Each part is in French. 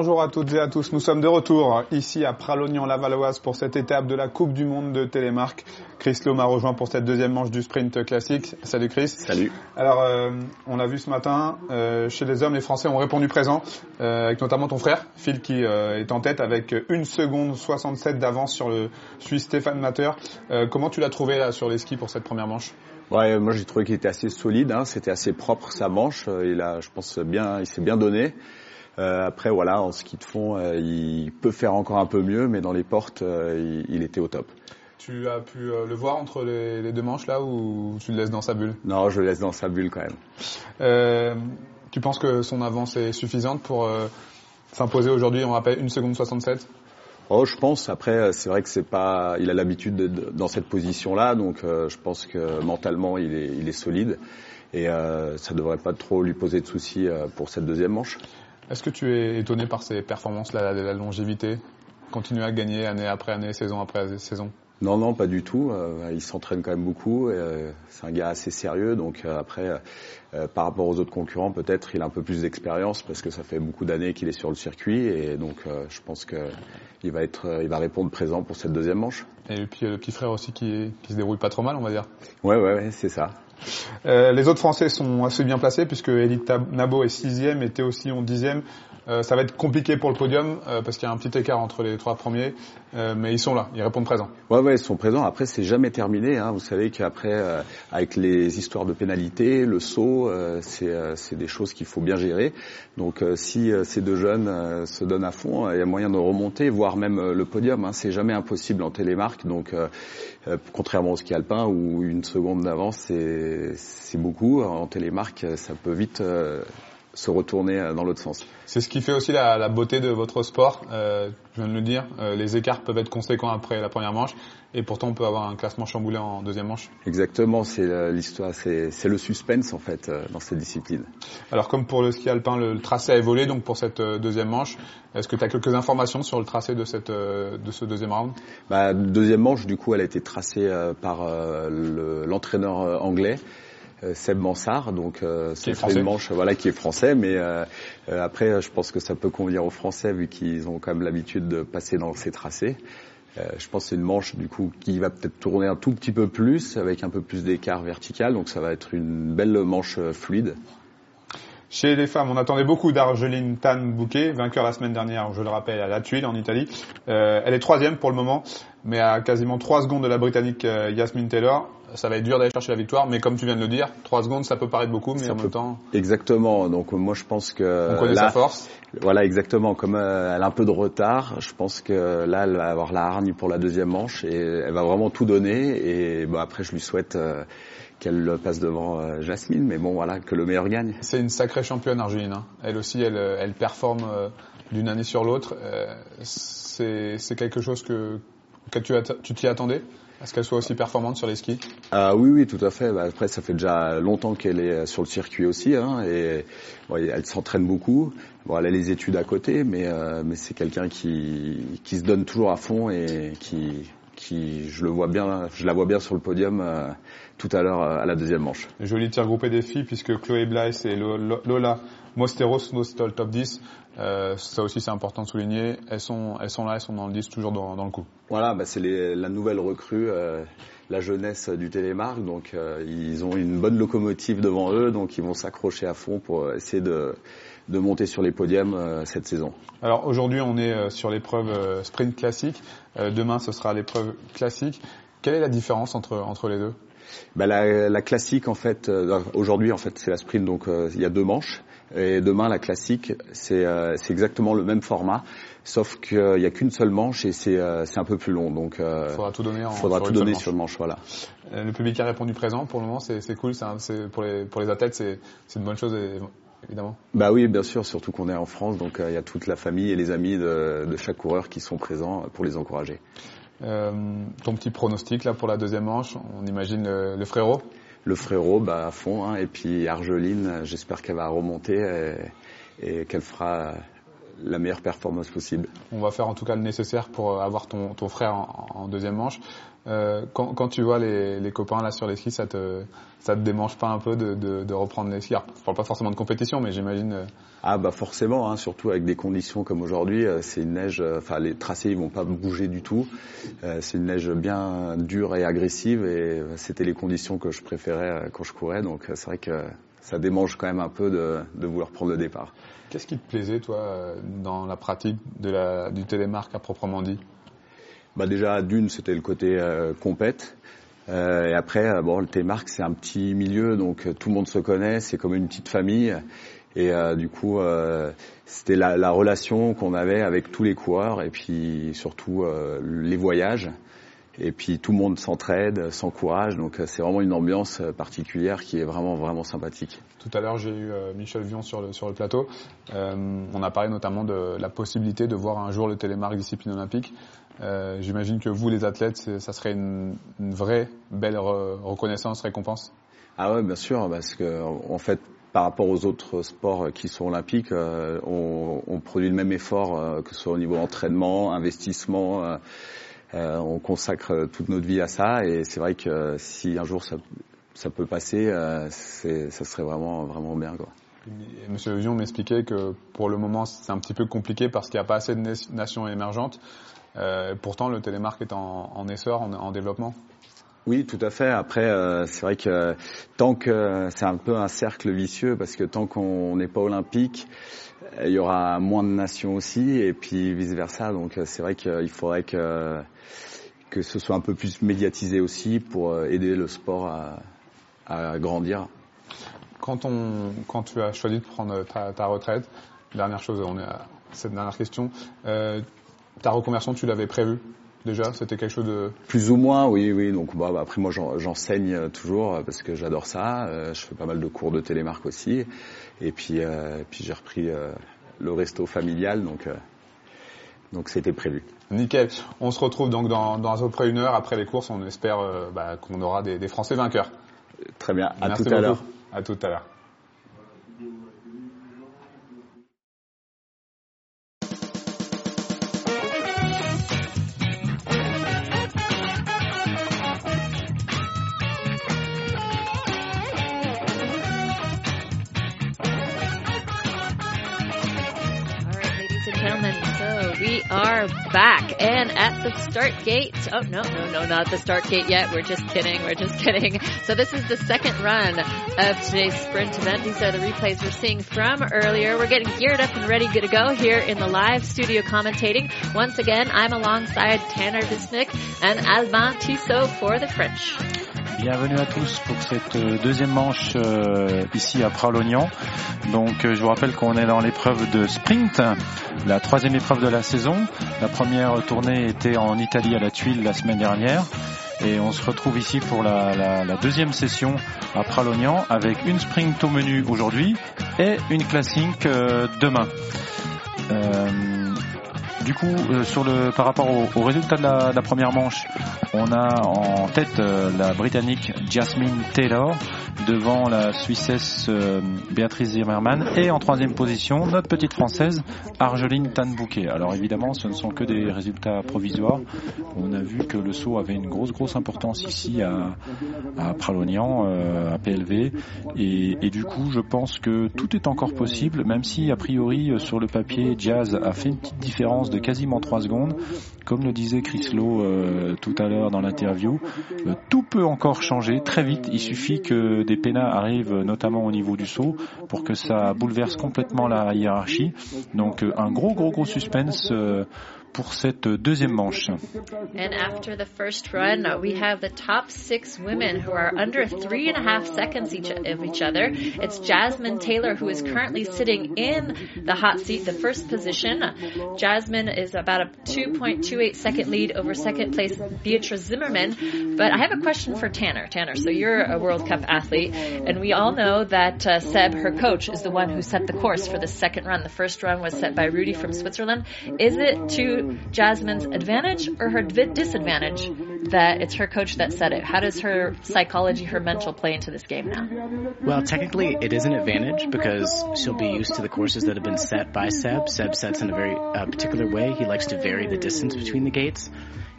Bonjour à toutes et à tous, nous sommes de retour ici à Pralognan-la-Valoise pour cette étape de la Coupe du Monde de Télémark. Chris Lowe m'a rejoint pour cette deuxième manche du sprint classique. Salut Chris. Salut. Alors, euh, on l'a vu ce matin, euh, chez les hommes, les Français ont répondu présent, euh, avec notamment ton frère, Phil, qui est en tête avec 1 seconde 67 d'avance sur le Suisse Stéphane Matter. comment tu l'as trouvé là sur les skis pour cette première manche? Ouais, moi j'ai trouvé qu'il était assez solide, hein, c'était assez propre sa manche, il a, je pense bien, il s'est bien donné. Euh, après, voilà, en ski de fond, euh, il peut faire encore un peu mieux, mais dans les portes, euh, il, était au top. Tu as pu le voir entre les, deux manches là ou tu le laisses dans sa bulle? Non, je le laisse dans sa bulle quand même. tu penses que son avance est suffisante pour s'imposer aujourd'hui, on rappelle, 1 seconde 67 Oh, je pense. Après, c'est vrai que c'est pas. Il a l'habitude d'être dans cette position-là, donc je pense que mentalement, il est, il est solide et euh, ça devrait pas trop lui poser de soucis pour cette deuxième manche. Est-ce que tu es étonné par ces performances, la, la longévité Continuer à gagner année après année, saison après saison? Non, non, pas du tout. Euh, il s'entraîne quand même beaucoup. Euh, c'est un gars assez sérieux. Donc euh, après, par rapport aux autres concurrents, peut-être il a un peu plus d'expérience parce que ça fait beaucoup d'années qu'il est sur le circuit. Et donc je pense qu'il va être, il va répondre présent pour cette deuxième manche. Et puis le petit frère aussi qui, qui se débrouille pas trop mal, on va dire. Ouais, ouais, ouais c'est ça. Euh, les autres Français sont assez bien placés puisque Elite Nabo est sixième et Théo Sillon dixième. Euh, ça va être compliqué pour le podium euh, parce qu'il y a un petit écart entre les trois premiers, euh, mais ils sont là, ils répondent présents. Ouais, ouais, ils sont présents. Après, c'est jamais terminé. Hein. Vous savez qu'après, euh, avec les histoires de pénalité, le saut, c'est des choses qu'il faut bien gérer. Donc, si ces deux jeunes se donnent à fond, il y a moyen de remonter, voire même le podium. Hein. C'est jamais impossible en télémarque. Donc, contrairement au ski alpin où une seconde d'avance c'est beaucoup, en télémarque, ça peut vite se retourner euh, dans l'autre sens. C'est ce qui fait aussi la, la beauté de votre sport. Euh, je viens de le dire, euh, les écarts peuvent être conséquents après la première manche, et pourtant on peut avoir un classement chamboulé en deuxième manche. Exactement, c'est euh, l'histoire, c'est le suspense en fait euh, dans cette discipline. Alors comme pour le ski alpin, le, tracé a évolué donc pour cette deuxième manche. Est-ce que tu as quelques informations sur le tracé de cette de ce deuxième round? Bah, Deuxième manche, du coup, elle a été tracée par l'entraîneur anglais. Euh, Seb Mansard, donc euh, c'est une manche voilà qui est français, mais euh, après je pense que ça peut convenir aux Français vu qu'ils ont quand même l'habitude de passer dans ces tracés. je pense que c'est une manche du coup qui va peut-être tourner un tout petit peu plus avec un peu plus d'écart vertical, donc ça va être une belle manche fluide. Chez les femmes, on attendait beaucoup d'Argeline Tan Bouquet, vainqueur la semaine dernière, je le rappelle, à La Tuile en Italie. Euh, elle est troisième pour le moment, mais à quasiment trois secondes de la Britannique euh, Yasmin Taylor. Ça va être dur d'aller chercher la victoire, mais comme tu viens de le dire, trois secondes, ça peut paraître beaucoup, mais en même temps. Exactement. Donc moi, je pense que on connaît sa force. Voilà, exactement. Comme euh, elle a un peu de retard, je pense que là, elle va avoir la hargne pour la deuxième manche et elle va vraiment tout donner. Et bon, après, je lui souhaite qu'elle passe devant euh, Jasmine, mais bon voilà, que le meilleur gagne. C'est une sacrée championne Argeline. Hein. Elle aussi, elle, elle performe euh, d'une année sur l'autre. Euh, c'est quelque chose que, que tu t'y attendais? Est-ce qu'elle soit aussi performante sur les skis? Ah, Oui, oui, tout à fait. Bah, après, ça fait déjà longtemps qu'elle est sur le circuit aussi, hein, et elle s'entraîne beaucoup. Bon, elle a les études à côté, mais, mais c'est quelqu'un qui, qui se donne toujours à fond et qui, qui, je le vois bien, je la vois bien sur le podium euh, tout à l'heure euh, à la deuxième manche. Joli tir groupé des filles puisque Chloé Blythe et Lola Mosteros le top 10. Euh, ça aussi c'est important de souligner. Elles sont, elles sont là, elles sont dans le 10 toujours dans, dans le coup. Voilà, bah c'est la nouvelle recrue, euh, la jeunesse du Télémark. Donc euh, ils ont une bonne locomotive devant eux, donc ils vont s'accrocher à fond pour essayer de de monter sur les podiums euh, cette saison. Alors aujourd'hui, on est euh, sur l'épreuve euh, sprint classique. demain, ce sera l'épreuve classique. Quelle est la différence entre, entre les deux? La, la, classique, en fait, aujourd'hui, en fait, c'est la sprint, donc il y a deux manches. Et demain, la classique, c'est exactement le même format, sauf qu'il n'y a qu'une seule manche et c'est un peu plus long. Donc, il faudra tout donner, en, faudra sur, tout donner sur le manche. Voilà. le public a répondu présent. Pour le moment, c'est cool. C'est pour les pour les athlètes, c'est une bonne chose. Et évidemment. Bah oui, bien sûr, surtout qu'on est en France, donc euh, il y a toute la famille et les amis de, de, chaque coureur qui sont présents pour les encourager. Euh, ton petit pronostic là pour la deuxième manche, on imagine le, le frérot? Le frérot, bah à fond, hein, et puis Argeline, j'espère qu'elle va remonter et, qu'elle fera la meilleure performance possible. On va faire en tout cas le nécessaire pour avoir ton, frère en deuxième manche. Euh, quand, quand, tu vois les, les, copains là sur les skis, ça te ça te démange pas un peu de, de, de reprendre les skis Alors, Je parle pas forcément de compétition, mais j'imagine. Euh, ah bah forcément, hein, surtout avec des conditions comme aujourd'hui, euh, c'est une neige. Enfin, les tracés ils vont pas bouger du tout. c'est une neige bien dure et agressive, et c'était les conditions que je préférais quand je courais. Donc c'est vrai que ça démange quand même un peu de, de vouloir prendre le départ. Qu'est-ce qui te plaisait toi dans la pratique de la, du télémarque à proprement dit? Bah déjà d'une c'était le côté euh, compète. Euh, et après, euh, bon, le T-Mark, c'est un petit milieu, donc tout le monde se connaît, c'est comme une petite famille. Et du coup, c'était la, la, relation qu'on avait avec tous les coureurs, et puis surtout les voyages. Et puis tout le monde s'entraide, s'encourage, donc c'est vraiment une ambiance particulière qui est vraiment vraiment sympathique. Tout à l'heure, j'ai eu Michel Vion sur le, sur le plateau. on a parlé notamment de la possibilité de voir un jour le télémarque discipline olympique. Euh, j'imagine que vous, les athlètes, ça serait une, vraie belle reconnaissance, récompense. Ah ouais, bien sûr, parce que en fait, par rapport aux autres sports qui sont olympiques, euh, on, produit le même effort, euh, que ce soit au niveau entraînement, investissement. On consacre toute notre vie à ça, et c'est vrai que si un jour ça, peut passer, ça serait vraiment vraiment bien. Quoi. Monsieur Vion m'expliquait que pour le moment c'est un petit peu compliqué parce qu'il n'y a pas assez de nations émergentes. Euh, pourtant, le télémarque est en, essor, en, développement. Oui, tout à fait. Après, euh, c'est vrai que tant que c'est un peu un cercle vicieux, parce que tant qu'on n'est pas olympique, il y aura moins de nations aussi, et puis vice versa. Donc, c'est vrai qu'il faudrait que que ce soit un peu plus médiatisé aussi pour aider le sport à, grandir. Quand on, quand tu as choisi de prendre ta, retraite, dernière chose, on est à cette dernière question. Euh, ta reconversion, tu l'avais prévue? Déjà C'était quelque chose de... Plus ou moins, oui, oui. Donc bah, bah après, moi, j'enseigne euh, toujours euh, parce que j'adore ça. Euh, je fais pas mal de cours de télémarque aussi. Et puis, euh, puis j'ai repris le resto familial, donc donc c'était prévu. Nickel. On se retrouve donc dans, dans à peu près une heure après les courses. On espère bah, qu'on aura des, des, Français vainqueurs. Très bien. À tout à l'heure. À tout à l'heure. And at the start gate. Oh, no, no, no, not the start gate yet. We're just kidding. We're just kidding. So this is the second run of today's sprint event. These are the replays we're seeing from earlier. We're getting geared up and ready to go here in the live studio commentating. Once again, I'm alongside Tanner Visnick and Alban Tissot for the French. Bienvenue à tous pour cette euh, deuxième manche euh, ici à Pralognan. Donc euh, je vous rappelle qu'on est dans l'épreuve de sprint, la troisième épreuve de la saison. La première tournée était en Italie à la Tuile la semaine dernière. Et on se retrouve ici pour la, deuxième session à Pralognan avec une sprint au menu aujourd'hui et une classique demain. Du coup, euh, par rapport au, résultat de la, première manche, on a en tête euh, la Britannique Jasmine Taylor devant la Suissesse euh, Béatrice Zimmermann et en troisième position notre petite Française Argeline Tanbouquet. Alors évidemment, ce ne sont que des résultats provisoires. On a vu que le saut avait une grosse grosse importance ici à, Pralognan, à PLV, et du coup, je pense que tout est encore possible, même si a priori sur le papier Jazz a fait une petite différence de quasiment 3 secondes. Comme le disait Chris Lowe euh, tout à l'heure dans l'interview, euh, tout peut encore changer très vite. Il suffit que des pénats arrivent, notamment au niveau du saut, pour que ça bouleverse complètement la hiérarchie. Donc euh, un gros gros gros suspense pour cette deuxième manche. And after the first run, we have the top six women who are under three and a half seconds each of each other. It's Jasmine Taylor who is currently sitting in the hot seat, the first position. Jasmine is about a 2.28 second lead over second place Beatrice Zimmerman. But I have a question for Tanner. Tanner, so you're a World Cup athlete, and we all know that uh, Seb, her coach, is the one who set the course for the second run. The first run was set by Rudy from Switzerland. Is it Jasmine's advantage or her disadvantage that it's her coach that said it? How does her psychology, her mental play into this game now? Well, technically it is an advantage because she'll be used to the courses that have been set by Seb. Seb sets in a very uh, particular way. He likes to vary the distance between the gates.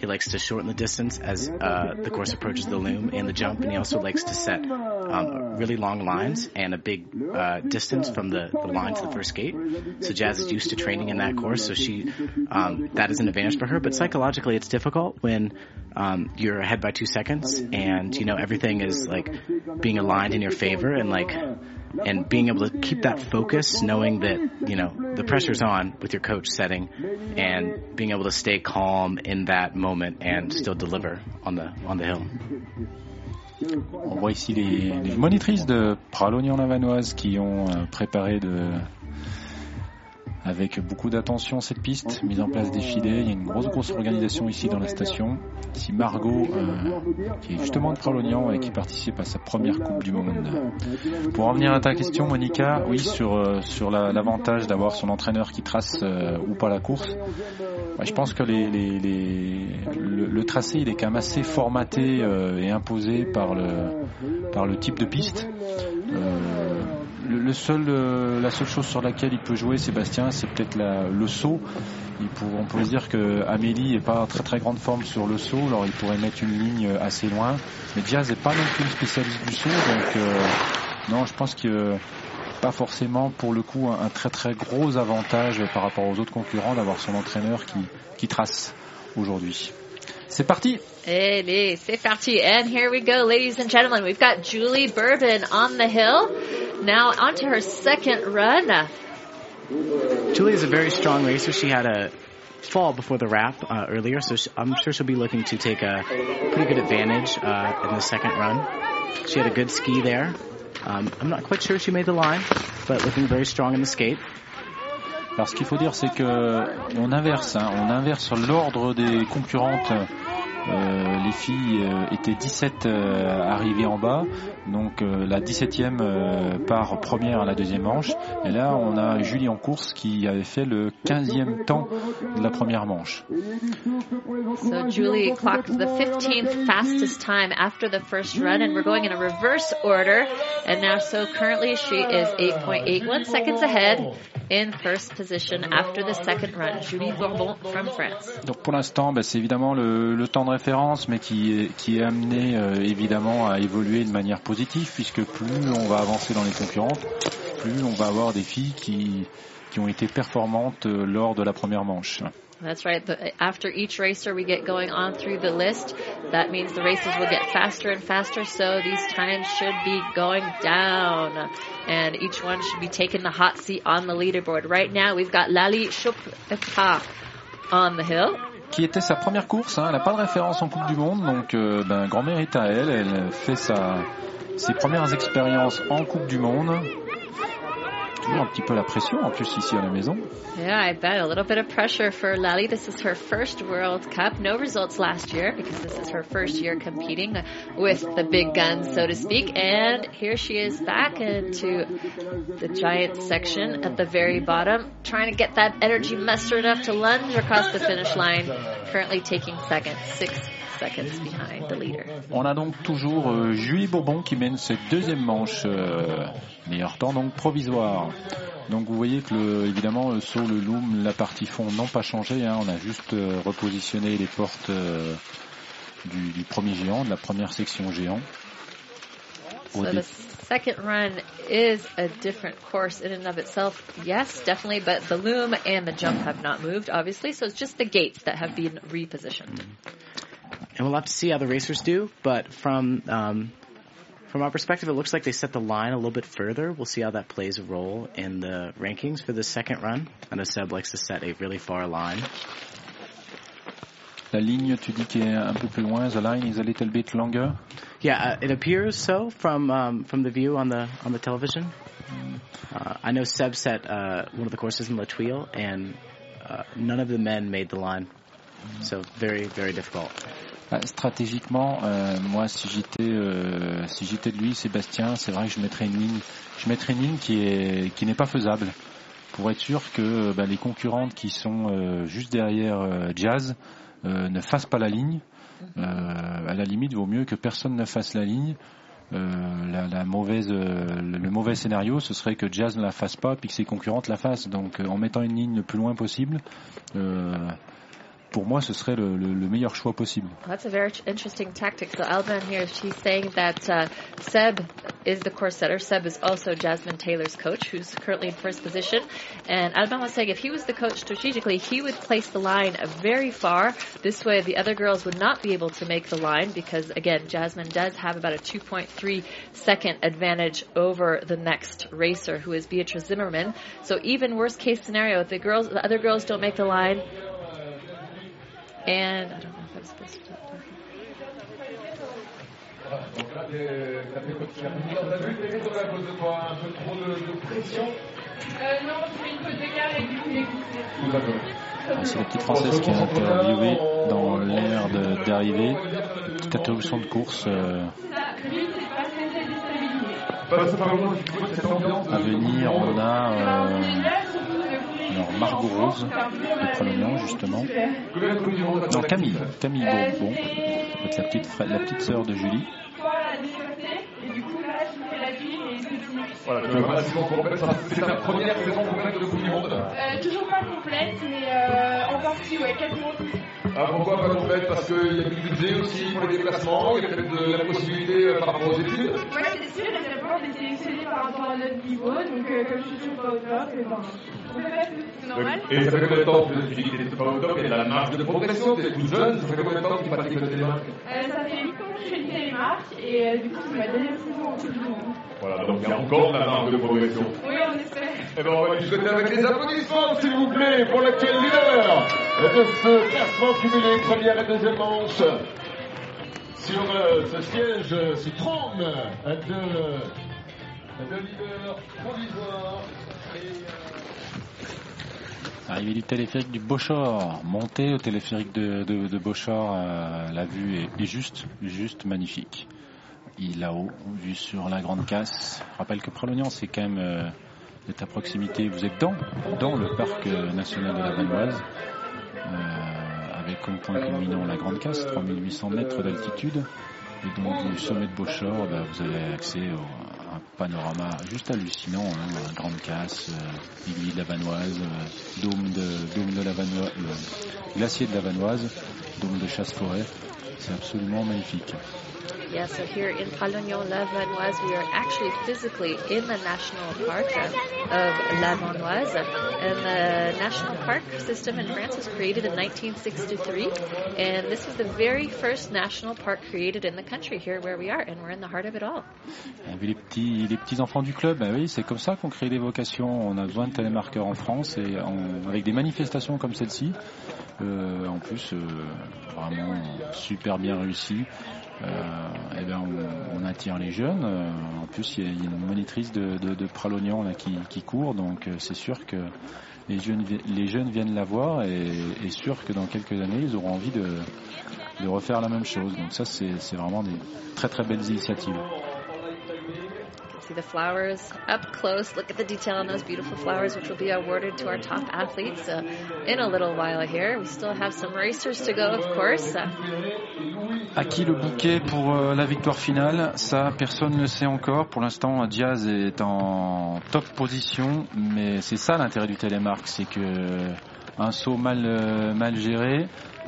He likes to shorten the distance as uh, the course approaches the loom and the jump, and he also likes to set um, really long lines and a big uh, distance from the, the line to the first gate. So Jazz is used to training in that course, so she um, that is an advantage for her. But psychologically, it's difficult when um, you're ahead by two seconds and you know everything is like being aligned in your favor and like and being able to keep that focus, knowing that you know the pressure's on with your coach setting, and being able to stay calm in that moment and still deliver on the on the hill. On voit ici les, les monitrices de Pralognan-Lavanoise qui ont euh, préparé de, avec beaucoup d'attention cette piste, mise en place des filets. Il y a une grosse grosse organisation ici dans la station. Ici Margot, euh, qui est justement de Pralognan et qui participe à sa première Coupe du Monde. Pour en venir à ta question, Monica, oui, sur, euh, sur la- l'avantage d'avoir son entraîneur qui trace euh, ou pas la course. Je pense que le, tracé il est quand même assez formaté et imposé par le, par le type de piste. Euh, euh, la seule chose sur laquelle il peut jouer Sébastien, c'est peut-être le saut. On peut dire que Amélie est pas en très très grande forme sur le saut, alors il pourrait mettre une ligne assez loin. Mais Diaz n'est pas non plus spécialiste du saut, donc euh, non, je pense que pas forcément pour le coup un, très très gros avantage par rapport aux autres concurrents d'avoir son entraîneur qui trace aujourd'hui. C'est parti Allez, c'est parti. And here we go, ladies and gentlemen. We've got Julie Bourbon on the hill. Now onto her second run. Julie is a very strong racer. She had a fall before the wrap uh, earlier, so she, I'm sure she'll be looking to take a pretty good advantage uh, in the second run. She had a good ski there. Um, I'm not quite sure she made the line, but looking very strong in the skate. Alors ce qu'il faut dire c'est que on inverse, hein, on inverse l'ordre des concurrentes. Euh, les filles euh, étaient 17 euh, arrivées en bas, donc euh, la 17e euh, part première à la deuxième manche. Et là on a Julie en course qui avait fait le 15e temps de la première manche. So Julie clocked the 15th fastest time after the first run, and we're going in a reverse order. And now, so currently she is 8.81 seconds ahead in first position after the second run. Julie Bourbon from France. Donc pour l'instant, bah, c'est évidemment le, le temps de référence, mais qui est, qui est amené euh, évidemment à évoluer de manière positive, puisque plus on va avancer dans les concurrentes, plus on va avoir des filles qui, qui ont été performantes euh, lors de la première manche. That's right. After each racer we get going on through the list, that means the races will get faster and faster, so these times should be going down. And each one should be taking the hot seat on the leaderboard. Right now we've got Lali Chopeta on the hill. Qui était sa première course, hein, elle n'a pas de référence en Coupe du Monde, donc euh, ben, grand mérite à elle. Elle fait sa, ses premières expériences en Coupe du Monde. Toujours un petit peu la pression en plus ici à la maison. Yeah, I bet. A little bit of pressure for Lali. This is her first World Cup. No results last year because this is her first year competing with the big guns, so to speak. And here she is back into the giant section at the very bottom, trying to get that energy mustered up to lunge across the finish line. Currently taking second, six seconds behind the leader. On a donc toujours euh, Julie Bourbon qui mène cette deuxième manche. euh, meilleur temps donc provisoire. Donc vous voyez que le, évidemment le saut, le loom, la partie fond n'ont pas changé. hein. on a juste euh, repositionné les portes euh, du, du premier géant, de la première section géant. So the second run is a different course in and of itself. Yes, definitely, but the loom and the jump have not moved, obviously. So it's just the gates that have been repositioned. And we'll have to see how the racers do, but from um, from our perspective, it looks like they set the line a little bit further. We'll see how that plays a role in the rankings for the second run. I know Seb likes to set a really far line. La ligne, tu dis qu'elle est un peu plus loin. The line is a little bit longer. Yeah, uh, it appears so from um, from the view on the on the television. Uh, I know Seb set uh, one of the courses in La Tuile, and uh, none of the men made the line, so very very difficult. Bah, stratégiquement, euh, moi, si j'étais, euh, si j'étais de lui, Sébastien, c'est vrai que je mettrais une ligne, je mettrais une ligne qui est, qui n'est pas faisable, pour être sûr que bah, les concurrentes qui sont euh, juste derrière euh, Jazz euh, ne fassent pas la ligne. Euh, à la limite, vaut mieux que personne ne fasse la ligne. La, la mauvaise, le, mauvais scénario, ce serait que Jazz ne la fasse pas, puis que ses concurrentes la fassent. Donc, en mettant une ligne le plus loin possible. Pour moi, ce serait le, le, le meilleur choix possible. That's a very interesting tactic. So Alban here, she's saying that uh, Seb is the course setter. Seb is also Jasmine Taylor's coach, who's currently in first position. And Alban was saying if he was the coach strategically, he would place the line very far. This way, the other girls would not be able to make the line because, again, Jasmine does have about a 2.3 second advantage over the next racer, who is Beatrice Zimmerman. So even worst case scenario, if the girls, the other girls don't make the line, and I don't know if I'm supposed Ah, C'est la petite française qui est interviewée dans l'air d'arrivée. Petite interruption de course euh, à venir. On a euh, Margot Rose de Prolognan justement. Non Camille, Camille Bourbon, la petite la petite sœur de Julie. Voilà, tu vois, la saison complète, c'est ta première saison complète de Coupe du Monde. Euh, toujours pas complète, mais euh, en partie, ouais, quasiment tout. Ah, pourquoi pas complète? Parce qu'il y a du budget aussi pour les déplacements, il y a peut-être de la possibilité euh, par rapport aux études. Ouais, c'est sûr, d'abord, on est sélectionné par rapport à notre niveau, donc euh, comme je suis toujours pas au top, on pas tout, c'est normal. Et ça fait combien de temps que tu dis que t'es pas au top? Il y a de la marge de progression, t'es toute jeune, ça fait combien de temps que tu pratiques le télémarque Euh, ça fait 8 ans que je fais le télémarque, et euh, du coup, c'est ma deuxième saison en Coupe du Monde. Voilà, donc il y a encore la marge de progression. Oui, on espère. Eh ben, on va lui souhaiter avec les applaudissements, s'il vous plaît, pour l'actuel leader de ce classement cumulé première et deuxième manche. Sur euh, ce siège, ce trône de, de leader provisoire. Et, euh, Arrivée du téléphérique du Beauchor, montée au téléphérique de, de, de Beauchor, euh, la vue est, est juste, juste magnifique. Il là-haut, vue sur la Grande Casse. Rappelle que Pralognan, c'est quand même euh, vous êtes à proximité, vous êtes dans, dans le parc euh, national de la Vanoise, euh, avec comme point culminant la Grande Casse, 3800 mètres d'altitude. Et donc du sommet de Beauchor, bah, vous avez accès à un panorama juste hallucinant, hein, Grande Casse, euh, de la Vanoise, euh, dôme de dôme de la Vanoise, euh, glacier de la Vanoise, dôme de chasse-forêt. C'est absolument magnifique. Yeah, so here in Palognon, La Vanoise, we are actually physically in the national park of La Vanoise. And the national park system in France was created in 1963. And this is the very first national park created in the country here where we are. And we're in the heart of it all. On les petits, les petits enfants du club, ben oui, c'est comme ça qu'on crée des vocations. On a besoin de télémarqueurs en France et en- avec des manifestations comme celle-ci, euh, en plus euh, vraiment super bien réussi. Euh, eh ben on, attire les jeunes. Euh, en plus, il y, a- une monitrice de, Pralognan qui, court, donc euh, c'est sûr que les jeunes, viennent la voir et, sûr que dans quelques années, ils auront envie de, de refaire la même chose. Donc ça, c'est vraiment des très très belles initiatives. See the flowers up close. Look at the detail on those beautiful flowers, which will be awarded to our top athletes uh, in a little while here. We still have some racers to go, of course. Uh, À qui le bouquet pour euh, la victoire finale? Ça, personne ne sait encore. Pour l'instant, Diaz est en top position, mais c'est ça l'intérêt du télémarque, c'est que un saut mal euh, mal géré,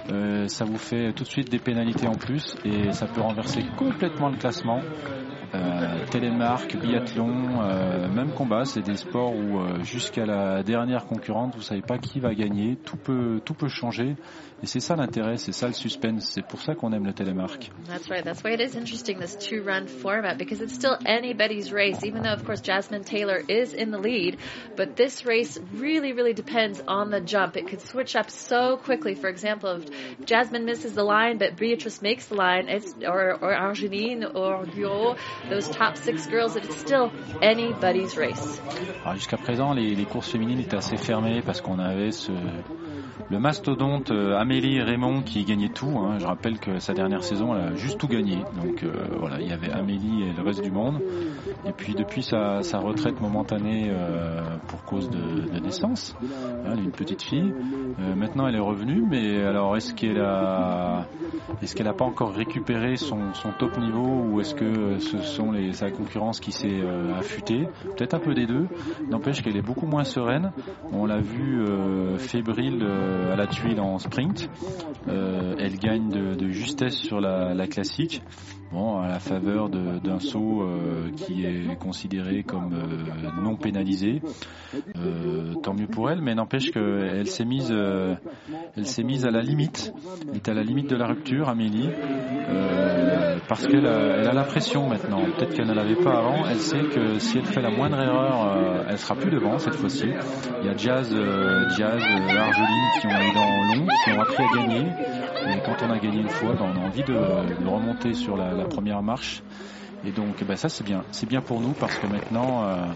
euh, ça vous fait tout de suite des pénalités en plus et ça peut renverser complètement le classement. Euh, télémarque, biathlon, euh, même combat, c'est des sports où euh, jusqu'à la dernière concurrente, vous savez pas qui va gagner, tout peut tout peut changer et c'est ça l'intérêt, c'est ça le suspense, c'est pour ça qu'on aime le télémarque. That's right. That's why it is interesting, this two run format, because it's still anybody's race, even though, of course, Jasmine Taylor is in the lead. But this race really, really depends on the jump. It could switch up so quickly. For example, if Jasmine misses the line, but Beatrice makes the line, it's, or, or Argeline or Guillaume, those top six girls, it's still anybody's race. Alors, Jusqu'à présent, les, courses féminines étaient assez fermées parce qu'on avait le mastodonte euh, Amélie Raymond qui gagnait tout. hein. Je rappelle que sa dernière saison, elle a juste tout gagné. Donc euh, voilà, il y avait Amélie et le reste du monde. Et puis depuis sa, retraite momentanée euh, pour cause de, de naissance, hein, elle est une petite fille. maintenant, elle est revenue, mais alors est-ce qu'elle a n'a pas encore récupéré son, son, top niveau ou est-ce que ce sont les, sa concurrence qui s'est euh, affûtée Peut-être un peu des deux. N'empêche qu'elle est beaucoup moins sereine. On l'a vu euh, fébrile euh, à la tuile en sprint. Elle gagne de, justesse sur la classique. À la faveur d'un saut euh, qui est considéré comme euh, non pénalisé. Euh, tant mieux pour elle, mais n'empêche qu'elle s'est mise, elle s'est mise à la limite. Est à la limite de la rupture, Amélie, parce qu'elle a, la pression maintenant. Peut-être qu'elle ne l'avait pas avant. Elle sait que si elle fait la moindre erreur, elle sera plus devant cette fois-ci. Il y a Jazz, Jazz, Argeline qui ont eu dans long, qui ont appris à gagner. Et quand on a gagné une fois, ben, on a envie de, remonter sur la, première marche. Et donc ben, ça c'est bien. C'est bien pour nous parce que maintenant euh,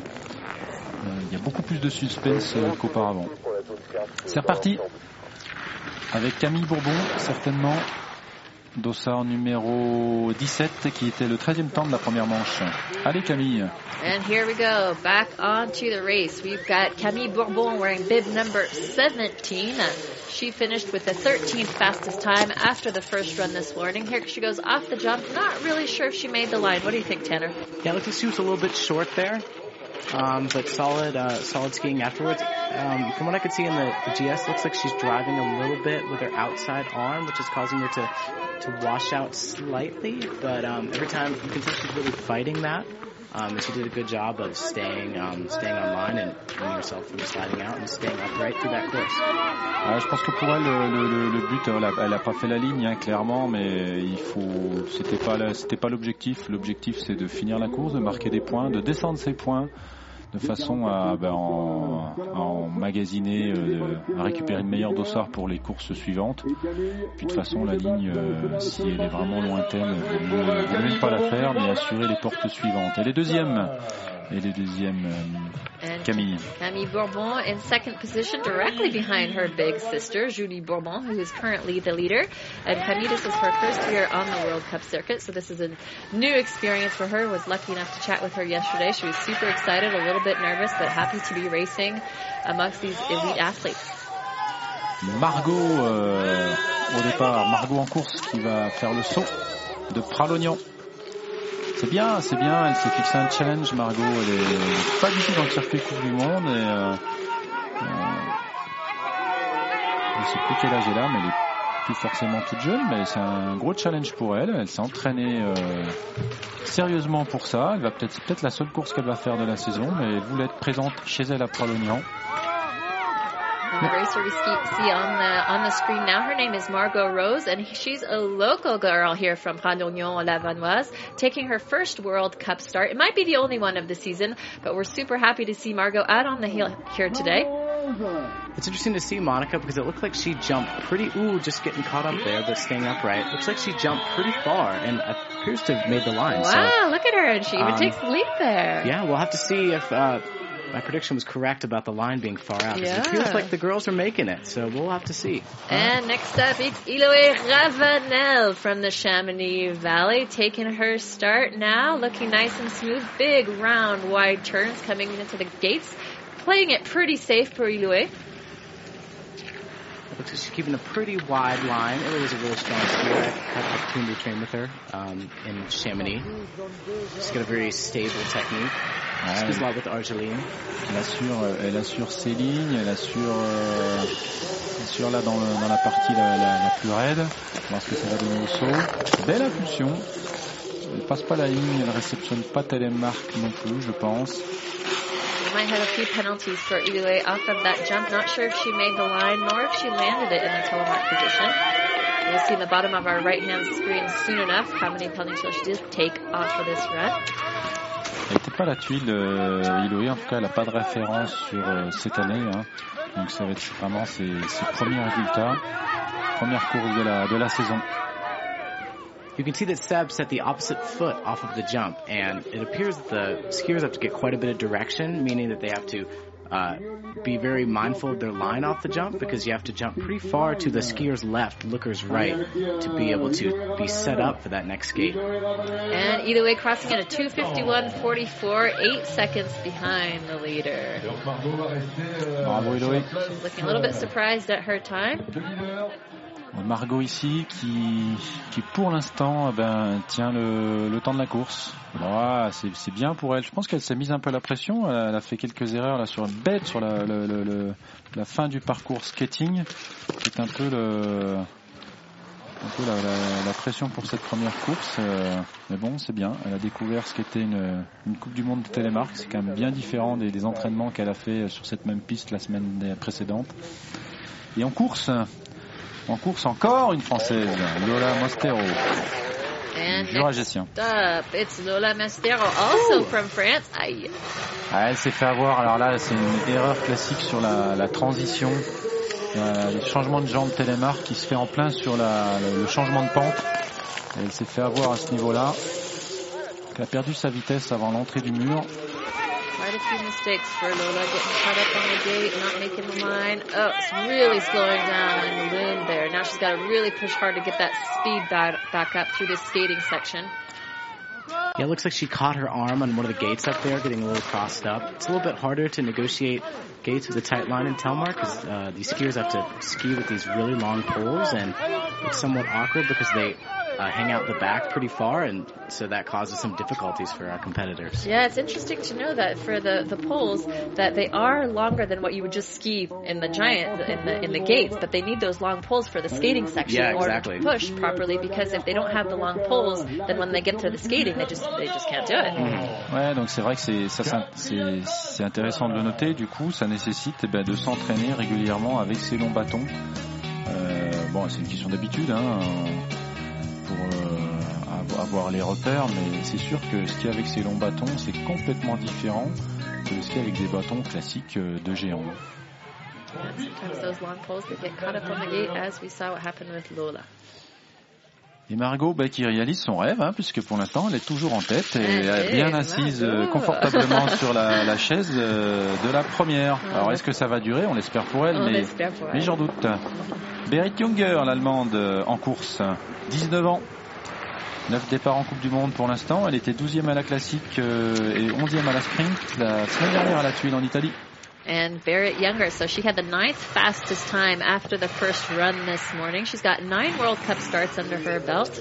euh, il y a beaucoup plus de suspense euh, qu'auparavant. C'est reparti avec Camille Bourbon certainement. Dossard numéro 17 qui était le 13e temps de la première manche. Allez Camille. And here we go, back on to the race. We've got Camille Bourbon wearing bib number 17. She finished with the 13th fastest time after the first run this morning. Here she goes off the jump. Not really sure if she made the line. What do you think, Tanner? Yeah, it looks like she was a little bit short there. Um, but solid, uh, solid skiing afterwards. Um, from what I could see in the, the GS, looks like she's driving a little bit with her outside arm, which is causing her to to wash out slightly. But um, every time you can tell she's really fighting that. Um, and she did a good job of staying, um, staying online and herself from sliding out and staying upright through that course. Je pense que pour elle, le, but, elle a, elle a, pas fait la ligne, hein, clairement, mais il faut, pas l'objectif. L'objectif, c'est de finir la course, de marquer des points, de descendre ses points de façon à, ben, en, à emmagasiner, euh, à récupérer une meilleure dossard pour les courses suivantes. Puis de toute façon, la ligne, euh, si elle est vraiment lointaine, ne même pas la faire, mais assurer les portes suivantes. Elle est deuxième. Elle est deuxième. Euh, Camille. Camille Bourbon in second position, directly behind her big sister, Julie Bourbon, who is currently the leader. And Camille, this is her first year on the World Cup circuit, so this is a new experience for her. Was lucky enough to chat with her yesterday. She was super excited, a little bit nervous, but happy to be racing amongst these elite athletes. Margot euh, au départ, Margot en course qui va faire le saut de Pralognan. C'est bien, c'est bien. Elle s'est fixé un challenge, Margot. Elle est pas du tout dans le circuit du Monde. Et, euh, euh, je sais plus quel âge elle a, mais elle est plus forcément toute jeune. Mais c'est un gros challenge pour elle. Elle s'est entraînée euh, sérieusement pour ça. Elle va peut-être, c'est peut-être la seule course qu'elle va faire de la saison, mais elle voulait être présente chez elle à Pralognan. The racer we see on the on the screen now, her name is Margot Rose, and she's a local girl here from Radognon, La Vanoise, taking her first World Cup start. It might be the only one of the season, but we're super happy to see Margot out on the hill here today. It's interesting to see Monica because it looked like she jumped pretty. Ooh, just getting caught up there, but staying upright. Looks like she jumped pretty far and appears to have made the line. Wow, so, look at her, and she even um, takes the lead there. Yeah, we'll have to see if. Uh, my prediction was correct about the line being far out. Yeah. It feels like the girls are making it, so we'll have to see. And next up, it's Eloy Ravanel from the Chamonix Valley, taking her start now, looking nice and smooth. Big, round, wide turns coming into the gates, playing it pretty safe for Eloy. Looks like she's keeping a pretty wide line. It was a really strong skier. I had the opportunity to train with her um, in Chamonix. She's got a very stable technique. She skis a lot with Argeline. Elle assure, elle assure ses lignes, elle assure, euh, elle assure là dans, le, dans la partie la, la, la, plus raide. On va voir ce que ça va donner au saut. Belle impulsion. Elle passe pas la ligne, elle réceptionne pas telle marque non plus, je pense. We might have a few penalties for Ilue off of that jump. Not sure if she made the line nor if she landed it in the telemark position. We'll see in the bottom of our right-hand screen soon enough how many penalties she did take off of this run. Elle n'était pas la tuile, euh, Iloé, en tout cas elle n'a pas de référence sur euh, cette année. Hein. Donc ça va être vraiment ses, ses premiers résultats, première course de la, de la saison. You can see that Seb set the opposite foot off of the jump, and it appears that the skiers have to get quite a bit of direction, meaning that they have to uh, be very mindful of their line off the jump because you have to jump pretty far to the skier's left, looker's right, to be able to be set up for that next skate. And either way, crossing at a 251.44, eight seconds behind the leader. Bravo Eloé. She's looking a little bit surprised at her time. Margot ici qui, qui pour l'instant eh ben, tient le, temps de la course. C'est bien pour elle. Je pense qu'elle s'est mise un peu la pression. Elle a fait quelques erreurs là sur une bête sur la, fin du parcours skating. C'est un peu le un peu la, pression pour cette première course. euh, mais bon, c'est bien. Elle a découvert ce qu'était une, Coupe du Monde de télémarque. C'est quand même bien différent des entraînements qu'elle a fait sur cette même piste la semaine précédente. Et en course, en course encore une Française, Lola Mostero, next up, it's Lola Mastero, also from France. Aïe. Ah, elle s'est fait avoir. Alors là, c'est une erreur classique sur la, la transition. Euh, le changement de jambe télémarque qui se fait en plein sur la- le, le changement de pente. Elle s'est fait avoir à ce niveau-là. Elle a perdu sa vitesse avant l'entrée du mur. A few mistakes for Lola getting caught up on the gate, not making the line. Oh, it's really slowing down in the loom there. Now she's got to really push hard to get that speed back, back up through this skating section. Yeah, it looks like she caught her arm on one of the gates up there, getting a little crossed up. It's a little bit harder to negotiate gates with a tight line in Telmark because uh, these skiers have to ski with these really long poles, and it's somewhat awkward because they uh, hang out the back pretty far, and so that causes some difficulties for our competitors. Yeah, it's interesting to know that for the, the poles that they are longer than what you would just ski in the giant in the in the gates, but they need those long poles for the skating section Yeah, in order exactly. to push properly because if they don't have the long poles, then when they get to the skating they just they just can't do it. Ouais, donc c'est vrai que c'est ça, c'est intéressant de le noter. Du coup, ça nécessite eh ben, de s'entraîner régulièrement avec ces longs bâtons. Euh, bon, c'est une question d'habitude hein, pour euh, avo- avoir les repères, mais c'est sûr que skier avec ces longs bâtons, c'est complètement différent que le ski avec des bâtons classiques euh, de géant. Sometimes those long poles they get caught up on the gate as we saw what happened with Lola. Et Margot bah, qui réalise son rêve, hein, puisque pour l'instant elle est toujours en tête et Allez, elle est bien assise euh, Margot. confortablement sur la, la chaise euh, de la première. Alors est-ce que ça va durer? On l'espère pour elle, On mais, j'en doute. Berit Junger, l'allemande euh, en course, 19 ans. 9 départs en Coupe du Monde pour l'instant. Elle était 12e à la classique euh, et 11e à la sprint la semaine dernière à la tuile en Italie. And Barrett Younger. So she had the ninth fastest time after the first run this morning. She's got nine World Cup starts under her belt.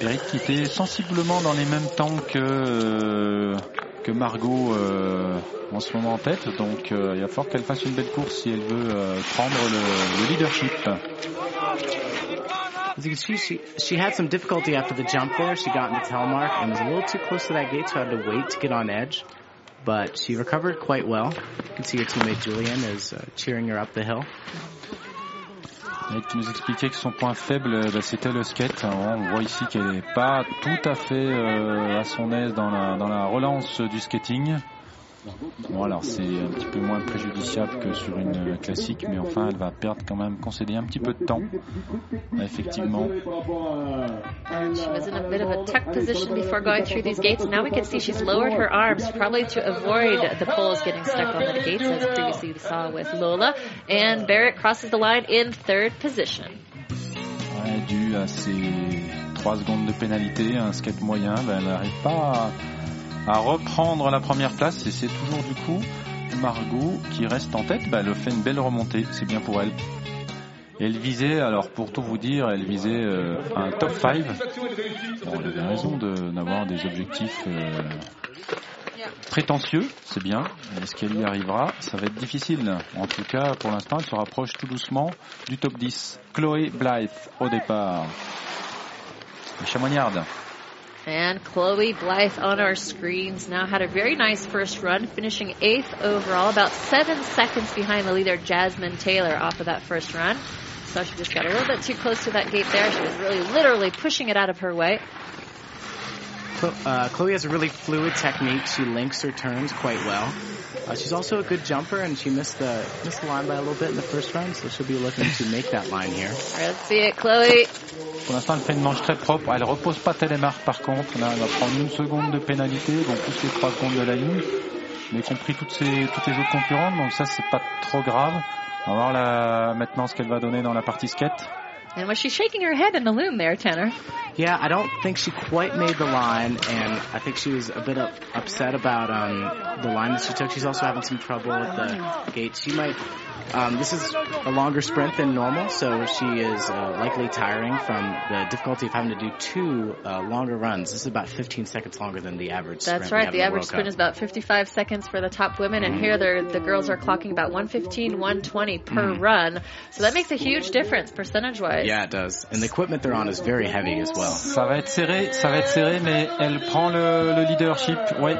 Berit qui était sensiblement dans les mêmes temps que, euh, que Margot euh, en ce moment en tête. Donc euh, il y a fort qu'elle fasse une belle course si elle veut euh, prendre le, le leadership. As you can see, she, she had some difficulty after the jump there. She got into Telmark and was a little too close to that gate, so I had to wait to get on edge. But she recovered quite well. You can see her teammate Julian is uh, cheering her up the hill. Elle qui nous expliquait que son point faible, euh, bah, c'était le skate. Alors, on voit ici qu'elle n'est pas tout à fait euh, à son aise dans la, dans la relance du skating. Bon, alors c'est un petit peu moins préjudiciable que sur une euh, classique, mais enfin, elle va perdre quand même, concéder un petit peu de temps. Effectivement. She was in a bit of a tuck position before going through these gates. Now we can see she's lowered her arms, probably to avoid the poles getting stuck on the gates, as previously we saw with Lola. And Barrett crosses the line in third position. Ouais, dû à ces 3 secondes de pénalité, un skate moyen, ben, elle n'arrive pas à, à reprendre la première place et c'est toujours du coup Margot qui reste en tête. Ben, elle fait une belle remontée, c'est bien pour elle. Elle visait, alors pour tout vous dire, elle visait euh, un top 5. Bon, elle avait raison de- d'avoir des objectifs euh, prétentieux, c'est bien. Est-ce qu'elle y arrivera? Ça va être difficile. En tout cas, pour l'instant, elle se rapproche tout doucement du top 10. Chloé Blythe au départ. Les Chamoignardes. And Chloe Blythe on our screens now had a very nice first run, finishing eighth overall, about seven seconds behind the leader Jasmine Taylor off of that first run. So she just got a little bit too close to that gate there. She was really literally pushing it out of her way. Uh, Chloe has a really fluid technique. She links her turns quite well. Uh, she's also a good jumper, and she missed the missed the line by a little bit in the first run, so she'll be looking to make that line here. Let's see it, Chloe. Pour l'instant, elle fait une manche très propre. Elle repose pas télémarque par contre. Là, elle va prendre une seconde de pénalité, donc plus les trois secondes de la ligne. Mais compris toutes, ces, toutes les autres concurrentes, donc ça, c'est pas trop grave. On va voir la, maintenant ce qu'elle va donner dans la partie skate. And was she shaking her head in the loom there, Tanner? Yeah, I don't think she quite made the line, and I think she was a bit up, upset about um, the line that she took. She's also having some trouble with the gate. She might. Um, this is a longer sprint than normal, so she is uh, likely tiring from the difficulty of having to do two uh, longer runs. This is about 15 seconds longer than the average. That's sprint we right. have The average World sprint Cup. is about 55 seconds for the top women, and here they're, the girls are clocking about 115, 120 per run. So that makes a huge difference percentage-wise. Yeah, it does. And the equipment they're on is very heavy as well. Ça va être serré, ça va être serré, mais elle prend le, le leadership. Oui,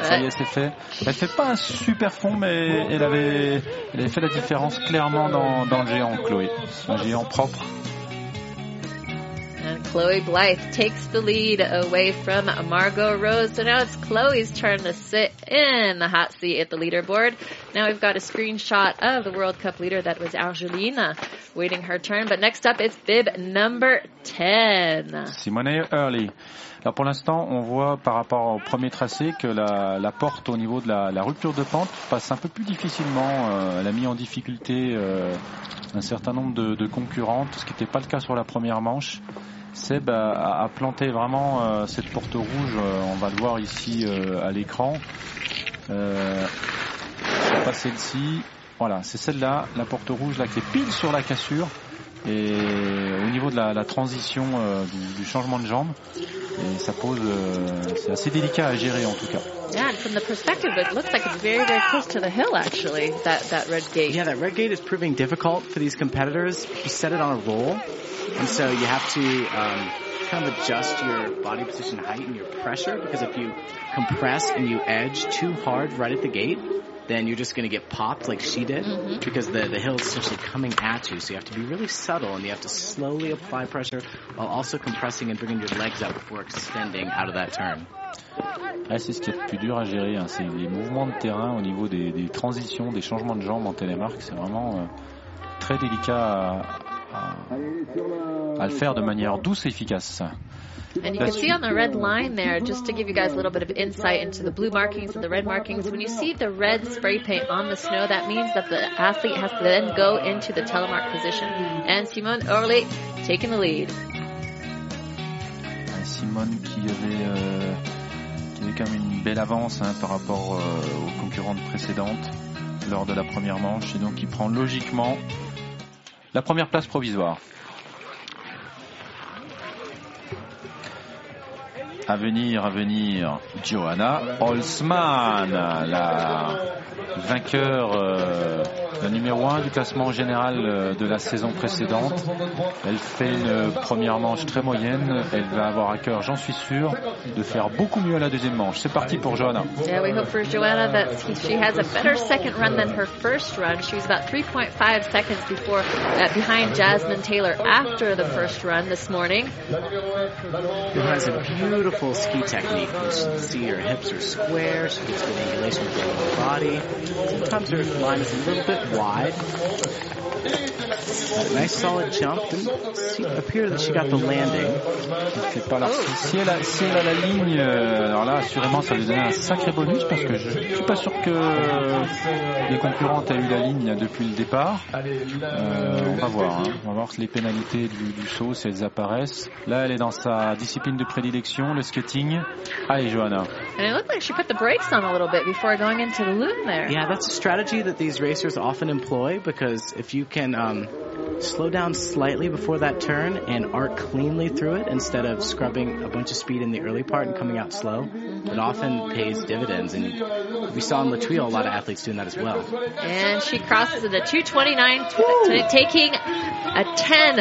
ça y est, c'est fait. Elle fait pas un super fond, mais elle avait, elle avait fait la différence clairement dans, dans le géant, Chloé. Un géant propre. And Chloe Blythe takes the lead away from Margot Rose. So now it's Chloe's turn to sit in the hot seat at the leaderboard. Now we've got a screenshot of the World Cup leader that was Argelina waiting her turn. But next up it's bib number 10. Simone Early. Pour l'instant, on voit par rapport au premier tracé que la, porte au niveau de la, rupture de pente passe un peu plus difficilement. Euh, elle a mis en difficulté euh, un certain nombre de, concurrentes, ce qui n'était pas le cas sur la première manche. Seb a, planté vraiment euh, cette porte rouge, on va le voir ici à l'écran. C'est pas celle-ci, voilà, c'est celle-là, la porte rouge là qui est pile sur la cassure. Et au niveau de la, la transition euh, du, du changement de jambe, et ça pose, euh, c'est assez délicat à gérer en tout cas. Yeah, and from the perspective, it looks like it's very, very close to the hill actually, that, that red gate. Yeah, that red gate is proving difficult for these competitors. You set it on a roll, and so you have to um, kind of adjust your body position height and your pressure because if you compress and you edge too hard right at the gate, then you're just going to get popped like she did because the, the hill is essentially coming at you. So you have to be really subtle and you have to slowly apply pressure while also compressing and bringing your legs out before extending out of that turn. Ah, c'est ce qui est le plus dur à gérer, hein, c'est les mouvements de terrain au niveau des, des transitions, des changements de jambes en télémarque, c'est vraiment euh, très délicat à, à- à le faire de manière douce et efficace. And you can see on the red line there, just to give you guys a little bit of insight into the blue markings and the red markings, when you see the red spray paint on the snow, that means that the athlete has to then go into the telemark position. And Simone Orly taking the lead. Ah, Simone qui avait, euh, qui avait quand même une belle avance hein, par rapport euh, aux concurrentes précédentes lors de la première manche et donc qui prend logiquement la première place provisoire. À venir, à venir, Johanna Holzmann, la vainqueur, euh, la numéro 1 du classement général euh, de la saison précédente. Elle fait une première manche très moyenne. Elle va avoir à cœur, j'en suis sûr, de faire beaucoup mieux à la deuxième manche. C'est parti pour Johanna. Yeah, we hope for Joanna that he- she has a better second run than her first run. She was about 3.5 seconds before uh, behind Jasmine Taylor after the first run this morning. Who has a beautiful ski technique. You see her hips are square. She gets good angulation with her lower body. Sometimes her line is a little bit wide. A nice solid jump. Didn't see, appear that she got the landing. C'est pas là. Si elle, a, si elle a la ligne, euh, alors là, assurément, ça lui donne un sacré bonus parce que je suis pas sûr que les concurrentes aient eu la ligne depuis le départ. Euh, on va voir. hein. On va voir les pénalités du, du saut si elles apparaissent. Là, elle est dans sa discipline de prédilection, le skating. Allez, Johanna. And it looked like she put the brakes on a little bit before going into the loom there. Yeah, that's a strategy that these racers often employ because if you can um, Um, slow down slightly before that turn and arc cleanly through it instead of scrubbing a bunch of speed in the early part and coming out slow, it often pays dividends. And we saw in Latuile a lot of athletes doing that as well. And she crosses into 229, t- t- taking a 10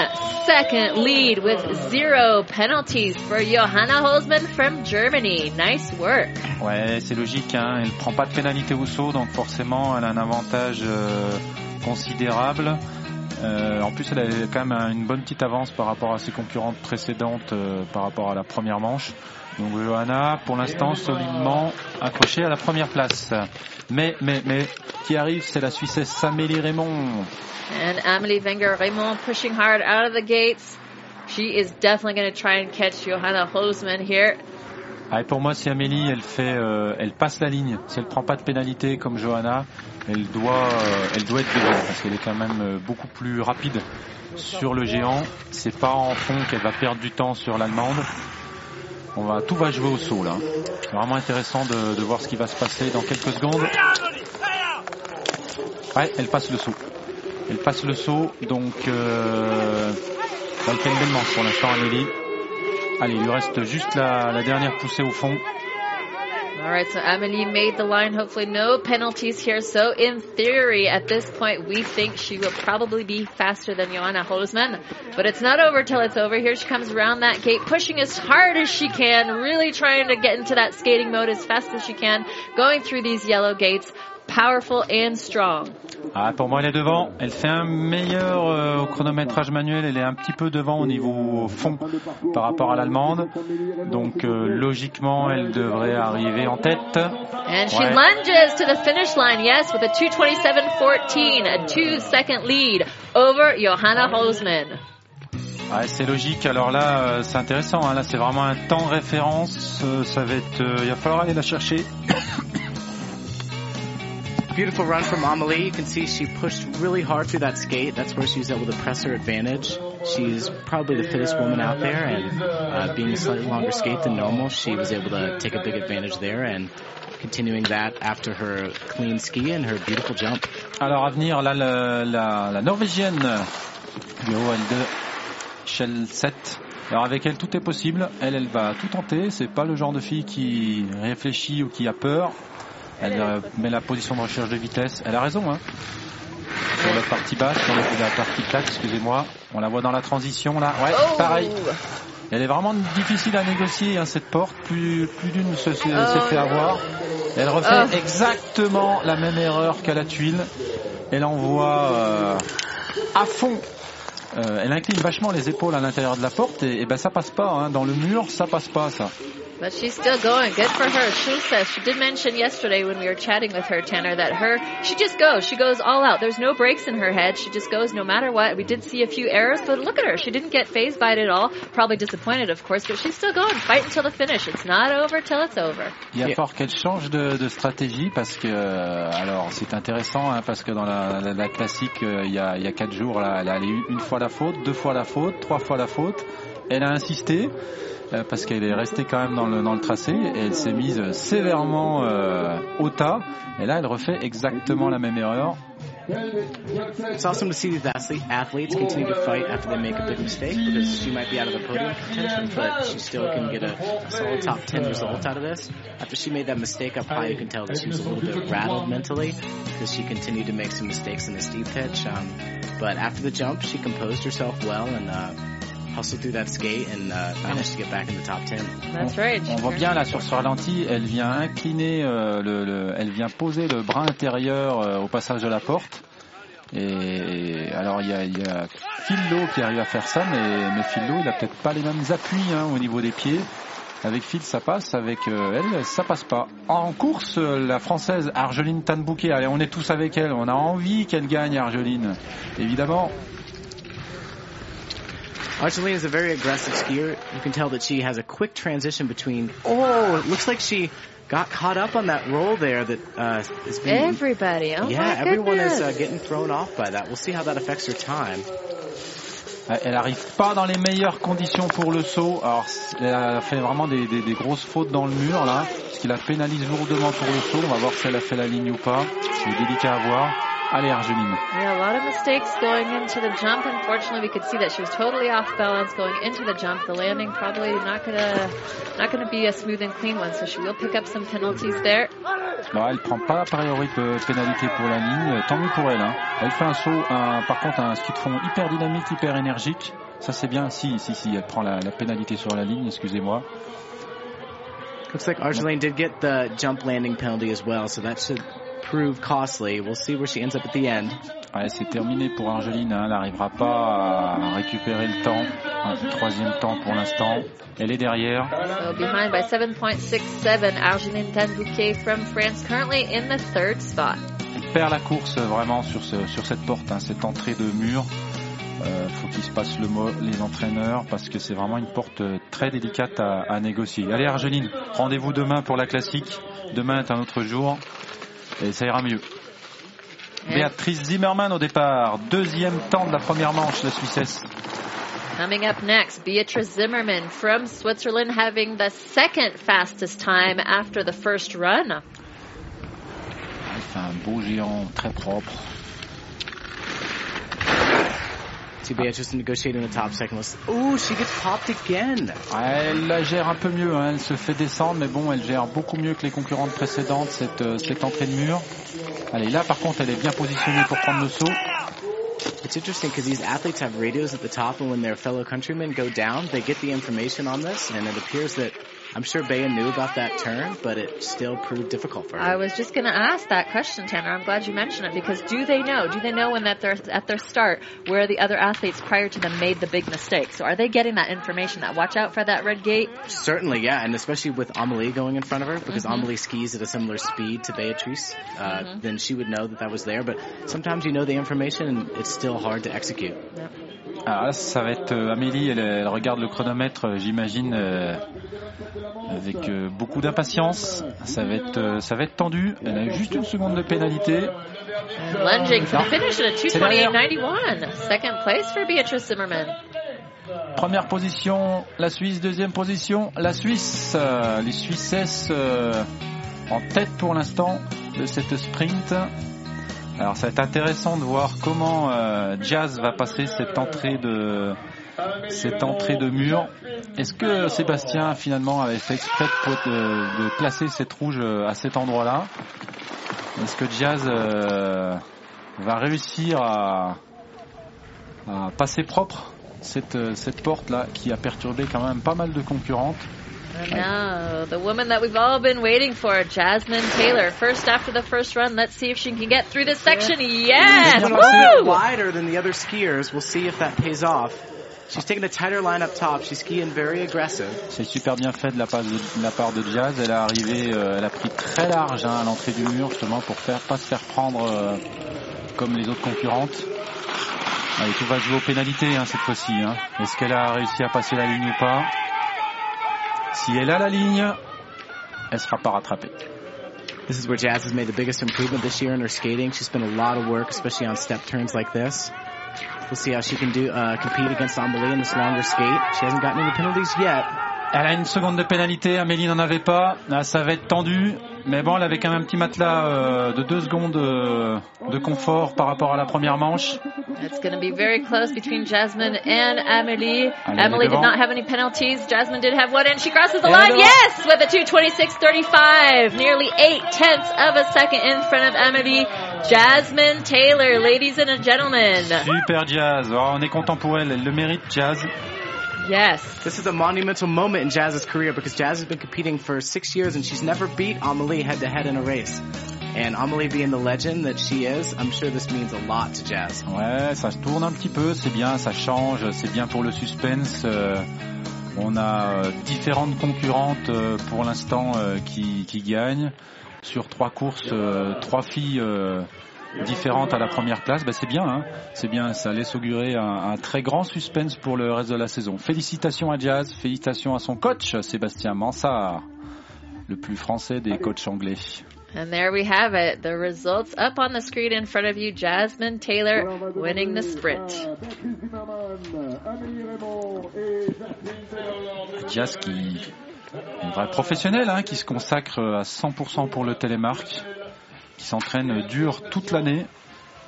second lead with zero penalties for Johanna Holzmann from Germany. Nice work. Ouais, c'est logique. Hein. Elle prend pas de pénalité au saut, donc forcément, elle a un avantage euh, considérable. Euh, en plus, elle avait quand même un- une bonne petite avance par rapport à ses concurrentes précédentes, euh, par rapport à la première manche. Donc Johanna, pour l'instant, solidement accrochée à la première place. Mais, mais, mais, qui arrive, c'est la Suissesse Amélie Raymond. And Amelie Wenger Raymond pushing hard out of the gates. She is definitely going to try and catch Johanna Holzmann here. Ah, pour moi, si Amélie, elle fait, euh, elle passe la ligne, si elle prend pas de pénalité comme Johanna, elle doit, euh, elle doit être devant parce qu'elle est quand même euh, beaucoup plus rapide sur le géant. C'est pas en fond qu'elle va perdre du temps sur l'allemande. On va, tout va jouer au saut là. Vraiment intéressant de, de voir ce qui va se passer dans quelques secondes. Ouais, elle passe le saut. Elle passe le saut, donc euh, une belle manche pour l'instant, Amélie. Allez, il lui reste juste la, la dernière poussée au fond. All right, so Amelie made the line. Hopefully, no penalties here. So, in theory, at this point, we think she will probably be faster than Joanna Holzman. But it's not over till it's over. Here she comes around that gate, pushing as hard as she can, really trying to get into that skating mode as fast as she can, going through these yellow gates, powerful and strong. Ah, pour moi, elle est devant. Elle fait un meilleur euh, au chronométrage manuel. Elle est un petit peu devant au niveau fond par rapport à l'allemande. Donc, euh, logiquement, elle devrait arriver en tête. And she Ouais. lunges to the finish line, yes, with a 227.14, a two second lead over Johanna Holzman. Ouais, c'est logique. Alors là, euh, c'est intéressant. hein. Là, c'est vraiment un temps référence. Euh, ça va être. il va falloir aller la chercher. Beautiful run from Amelie. You can see she pushed really hard through that skate. That's where she was able to press her advantage. She's probably the fittest woman out there, and uh, being a slightly longer skate than normal, she was able to take a big advantage there and continuing that after her clean ski and her beautiful jump. Alors à venir, là, la, la, la norvégienne du L2, Shell 7. Alors avec elle, tout est possible. Elle, elle va tout tenter. C'est pas le genre de fille qui réfléchit ou qui a peur. Elle met la position de recherche de vitesse. Elle a raison, hein. Sur la partie basse, sur la partie plate, excusez-moi. On la voit dans la transition, là. Ouais, Oh! pareil. Elle est vraiment difficile à négocier, hein, cette porte. Plus, plus d'une se, se- s'est fait avoir. Elle refait Oh. exactement la même erreur qu'à la tuile. Elle envoie euh, à fond. Euh, elle incline vachement les épaules à l'intérieur de la porte et, et ben ça passe pas. Hein. Dans le mur, ça passe pas ça. But she's still going. Good for her. She says she did mention yesterday when we were chatting with her, Tanner, that her she just goes. She goes all out. There's no breaks in her head. She just goes no matter what. We did see a few errors, but look at her. She didn't get phased by it at all. Probably disappointed, of course, but she's still going. Fight until the finish. It's not over till it's over. Il va Yeah. falloir qu'elle change de, de stratégie parce que euh, alors c'est intéressant hein, parce que dans la, la- la classique euh, il y a il y a quatre jours là, elle a une fois la faute, deux fois la faute, trois fois la faute. Elle a insisté euh, parce qu'elle est restée quand même dans le dans le tracé et elle s'est mise sévèrement euh, au tas. Et là elle refait exactement la même erreur. It's awesome to see these athlete- athletes continue to fight after they make a big mistake because she might be out of the podium contention, but she still can get a solid top 10 result out of this. After she made that mistake up high, you can tell that she was a little bit rattled mentally because she continued to make some mistakes in the steep pitch. Um, but after the jump, she composed herself well and uh, hustled through that skate and uh, managed to get back in the top 10. That's right. On voit bien là sur ce ralenti, elle vient incliner, euh, le, le- elle vient poser le bras intérieur euh, au passage de la porte. Et alors il y a, y a Philo qui arrive à faire ça, mais, mais Philo il a peut-être pas les mêmes appuis hein, au niveau des pieds. Avec Phil ça passe, avec euh, elle ça passe pas. En course, euh, la française Argeline Tanbouquet, allez on est tous avec elle, on a envie qu'elle gagne Argeline, évidemment. Argeline is a very aggressive skier. You can tell that she has a quick transition between. Oh, it looks like she got caught up on that roll there. That uh, has been. Everybody. Oh yeah, my everyone is uh, getting thrown off by that. We'll see how that affects her time. Elle arrive pas dans les meilleures conditions pour le saut. Alors, elle a fait vraiment des, des- des grosses fautes dans le mur là, ce qui la pénalise lourdement pour le saut. On va voir si elle a fait la ligne ou pas. C'est délicat à voir. Allez, Argeline. Yeah, a lot of mistakes going into the jump. Unfortunately, we could see that she was totally off balance going into the jump. The landing probably not gonna not gonna be a smooth and clean one, so she will pick up some penalties there. Bon, elle prend pas a priori de pénalité pour la ligne. Tant mieux pour elle. hein. Elle fait un saut, un- par contre un ski de fond hyper dynamique, hyper énergique. Ça c'est bien. Si, si, si, elle prend la, la pénalité sur la ligne. Excusez-moi. Looks like Argeline did get the jump landing penalty as well, so that should prove costly. We'll see where she ends up at the end. Ouais, c'est terminé pour Argeline. hein. Elle n'arrivera pas à récupérer le temps. Un troisième temps pour l'instant. Elle est derrière. So behind by 7.67, Argeline Tanbouquet from France, currently in the third spot. Elle perd la course vraiment sur, ce- sur cette porte, hein, cette entrée de mur. euh, faut qu'ils se le mot, les entraîneurs, parce que c'est vraiment une porte euh, très délicate à, à négocier. Allez Argeline, rendez-vous demain pour la classique. Demain est un autre jour et ça ira mieux. Béatrice Zimmermann au départ, deuxième temps de la première manche, la Suissesse. Coming up next, Beatrice Zimmerman from Switzerland having the second fastest time after the first run. Fait un beau géant très propre. See Beatrice negotiating the top second. Let's- Ooh, she gets popped again. Elle la gère un peu mieux, hein. elle se fait descendre, mais bon, elle gère beaucoup mieux que les concurrentes précédentes cette, euh, cette entrée de mur. Allez, là par contre, elle est bien positionnée pour prendre le saut. It's interesting because these athletes have radios at the top, and when their fellow countrymen go down, they get the information on this, and it appears that I'm sure Bea knew about that turn, but it still proved difficult for her. I was just going to ask that question, Tanner. I'm glad you mentioned it because do they know? Do they know when that they're at their start where the other athletes prior to them made the big mistake? So are they getting that information that watch out for that red gate? Certainly, yeah, and especially with Amelie going in front of her, because Mhm. Amelie skis at a similar speed to Beatrice, uh, then she would know that that was there. But sometimes you know the information, and it's still hard to execute. Ah, là, ça va être euh, Amélie, elle, elle regarde le chronomètre, euh, j'imagine, euh, avec euh, beaucoup d'impatience. Ça va être, ça va être tendu. Elle a juste une seconde de pénalité. And lunging for the finish at a 228.91. Second place for Beatrice Zimmerman. Première position, la Suisse. Deuxième position, la Suisse. Les Suissesses en tête pour l'instant de cette sprint. Alors ça va être intéressant de voir comment euh, Jazz va passer cette entrée de cette entrée de mur. Est-ce que Sébastien finalement avait fait exprès de, placer cette rouge euh, à cet endroit-là? Est-ce que Jazz euh, va réussir à, à passer propre cette, euh, cette porte là qui a perturbé quand même pas mal de concurrentes? And now, the woman that we've all been waiting for, Jasmine Taylor. First after the first run, let's see if she can get through this section. Yes! Woo! wider than the other skiers. We'll see if that pays off. She's taking a tighter line up top. She's skiing very aggressive. C'est super bien fait de la, part de, de la part de Jazz. Elle est arrivée, euh, elle a pris très large hein, à l'entrée du mur justement pour faire pas se faire prendre euh, comme les autres concurrentes. Allez, tout va se jouer aux pénalités hein, cette fois-ci. Hein. Est-ce qu'elle a réussi à passer la ligne ou pas? Si elle a la ligne, elle sera pas rattrapée. This is where Jazz has made the biggest improvement this year in her skating. She spent a lot of work, especially on step turns like this. We'll see how she can do uh, compete against Amelie in this longer skate. She hasn't gotten any penalties yet. Elle a une seconde de pénalité, Amélie n'en avait pas. Là, ça va être tendu. Mais bon, elle avait quand même un petit matelas euh, de deux secondes euh, de confort par rapport à la première manche. It's going to be very close between Jasmine and Amelie. Allez, Emily did not have any penalties. Jasmine did have one, and she crosses the Et line. Yes, with a 226.35, nearly eight tenths of a second in front of Amelie. Jasmine Taylor, ladies and gentlemen. Super Jazz. Oh, on est content pour elle. Elle le mérite, Jazz. Yes. This is a monumental moment in Jazz's career because Jazz has been competing for six years and she's never beat Amelie head to head in a race. And Amelie being the legend that she is, I'm sure this means a lot to Jazz. Ouais, ça tourne un petit peu. C'est bien, ça change. C'est bien pour le suspense. Euh, on a euh, différentes concurrentes euh, pour l'instant euh, qui, qui gagnent. Sur trois courses, euh, trois filles euh, différentes à la première place. Bah, c'est bien, hein. c'est bien. Ça laisse augurer un, un très grand suspense pour le reste de la saison. Félicitations à Jazz, félicitations à son coach Sébastien Mansart, le plus français des coachs anglais. And there we have it. The results up on the screen in front of you. Jasmine Taylor winning the sprint. Taylor. Jazz qui une vraie professionnelle hein, qui se consacre à 100% pour le télémarque, qui s'entraîne dur toute l'année.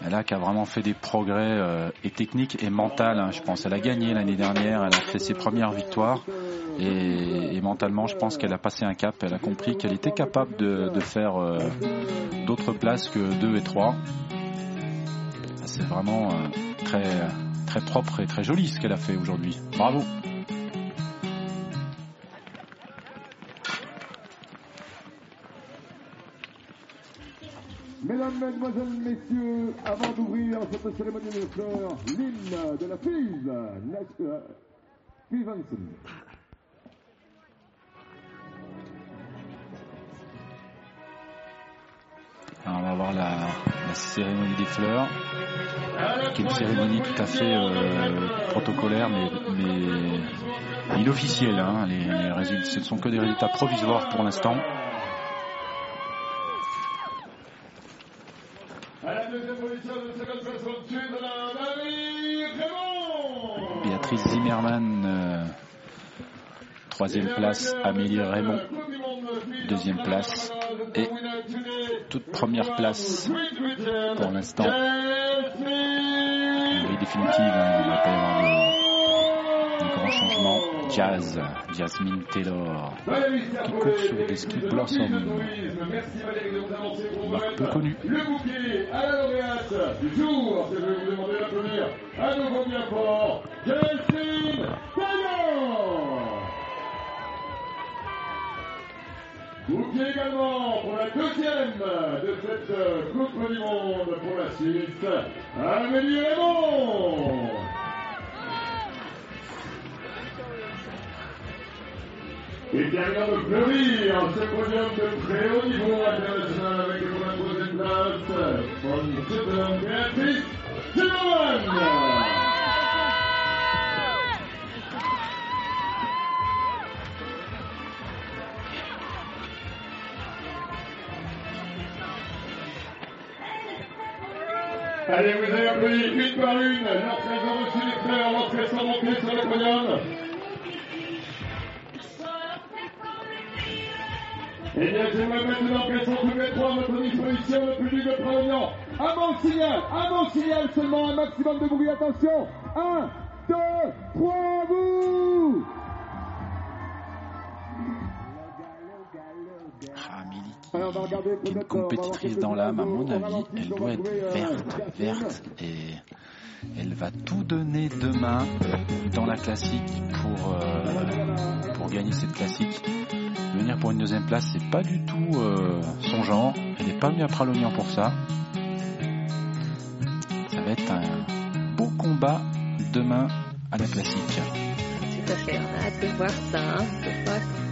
Elle a qui a vraiment fait des progrès euh, et techniques et mentales. hein, je pense, elle a gagné l'année dernière, elle a fait ses premières victoires et, mentalement, je pense qu'elle a passé un cap. Elle a compris qu'elle était capable de, de faire euh, d'autres places que 2 et 3 C'est vraiment euh, très très propre et très joli ce qu'elle a fait aujourd'hui. Bravo. Mesdames, Mesdemoiselles, Messieurs, avant d'ouvrir cette cérémonie de fleurs, l'hymne de la euh, Stevenson. Alors, on va voir la, cérémonie des fleurs, qui est une cérémonie tout à fait euh, protocolaire, mais, mais inofficielle. Hein. Ce ne sont que des résultats provisoires pour l'instant. À la deuxième position de seconde place au-dessus de la Marie Raymond. Béatrice Zimmermann, euh, troisième place, Amélie Raymond, deuxième place, et toute première place pour l'instant. Oui, définitive, hein, il va pas y avoir de, changements. Jazz, Jasmine Taylor, qui court sur des skis Blossom, marque peu connue. Le bouquet à la lauréate du jour, je vais vous demander d'applaudir à nouveau bien fort, Justine Taylor. Bouquet également pour la deuxième de cette Coupe du Monde pour la Suisse, Amélie Raymond. Et derrière de fleurir ce podium de très haut niveau international avec pour la troisième place, von Sutton Béatrice Zimmermann. Allez, vous avez applaudi une par une lorsqu'elles ont reçu les fleurs, lorsqu'elles sont sur le podium. Eh bien, j'aimerais maintenant qu'elles sont toutes les trois à votre disposition, le public de Prévenant. Un bon signal, un bon signal seulement, un maximum de bruit, attention. Un, deux, trois, vous Ah, Amélie, Alors, on va regarder qui est une voir compétitrice dans l'âme, à mon avis, elle doit être euh, verte, verte, et elle va tout donner demain dans la classique pour, euh, pour gagner cette classique. Venir pour une deuxième place, c'est pas du tout euh, son genre. Elle n'est pas venue à Pralognan pour ça. Ça va être un beau combat demain à la classique. Tout à fait, on a hâte de voir ça. Hein,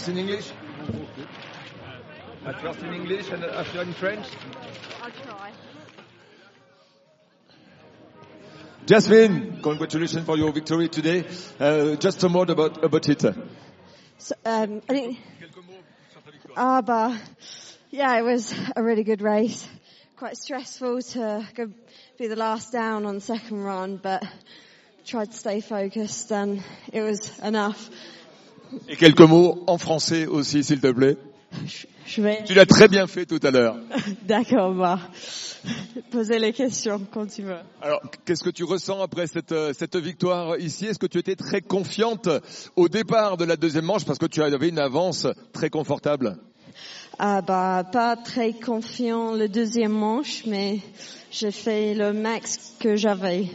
At in English? At first in English and after in French? I'll try. Jasmine, congratulations for your victory today. Uh, just a word about, about it. So, um, I think, ah, but yeah, it was a really good race. Quite stressful to go be the last down on the second run, but tried to stay focused and it was enough. Et quelques mots en français aussi, s'il te plaît. Je vais, Tu l'as très bien fait tout à l'heure. d'accord, bah, poser les questions quand tu veux. Alors, qu'est-ce que tu ressens après cette, euh, cette victoire ici? Est-ce que tu étais très confiante au départ de la deuxième manche parce que tu avais une avance très confortable? Ah, bah, pas très confiant le deuxième manche, mais j'ai fait le max que j'avais.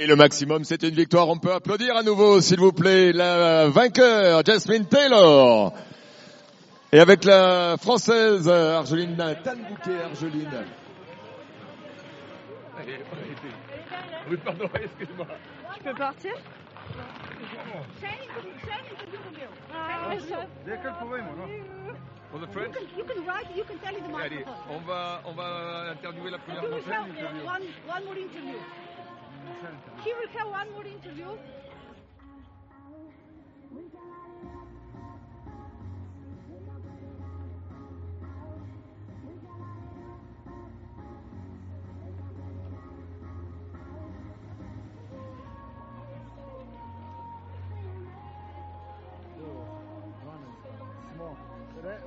Et le maximum, c'est une victoire. On peut applaudir à nouveau, s'il vous plaît, la vainqueur, Jasmine Taylor. Et avec la française Argeline Tanbouquet, Argeline. Oui, pardon, excuse-moi. Tu peux partir? Pour the French You can write, you can tell in the Allez, on va, on va interviewer la première française. one, one more interview. He will have one more interview.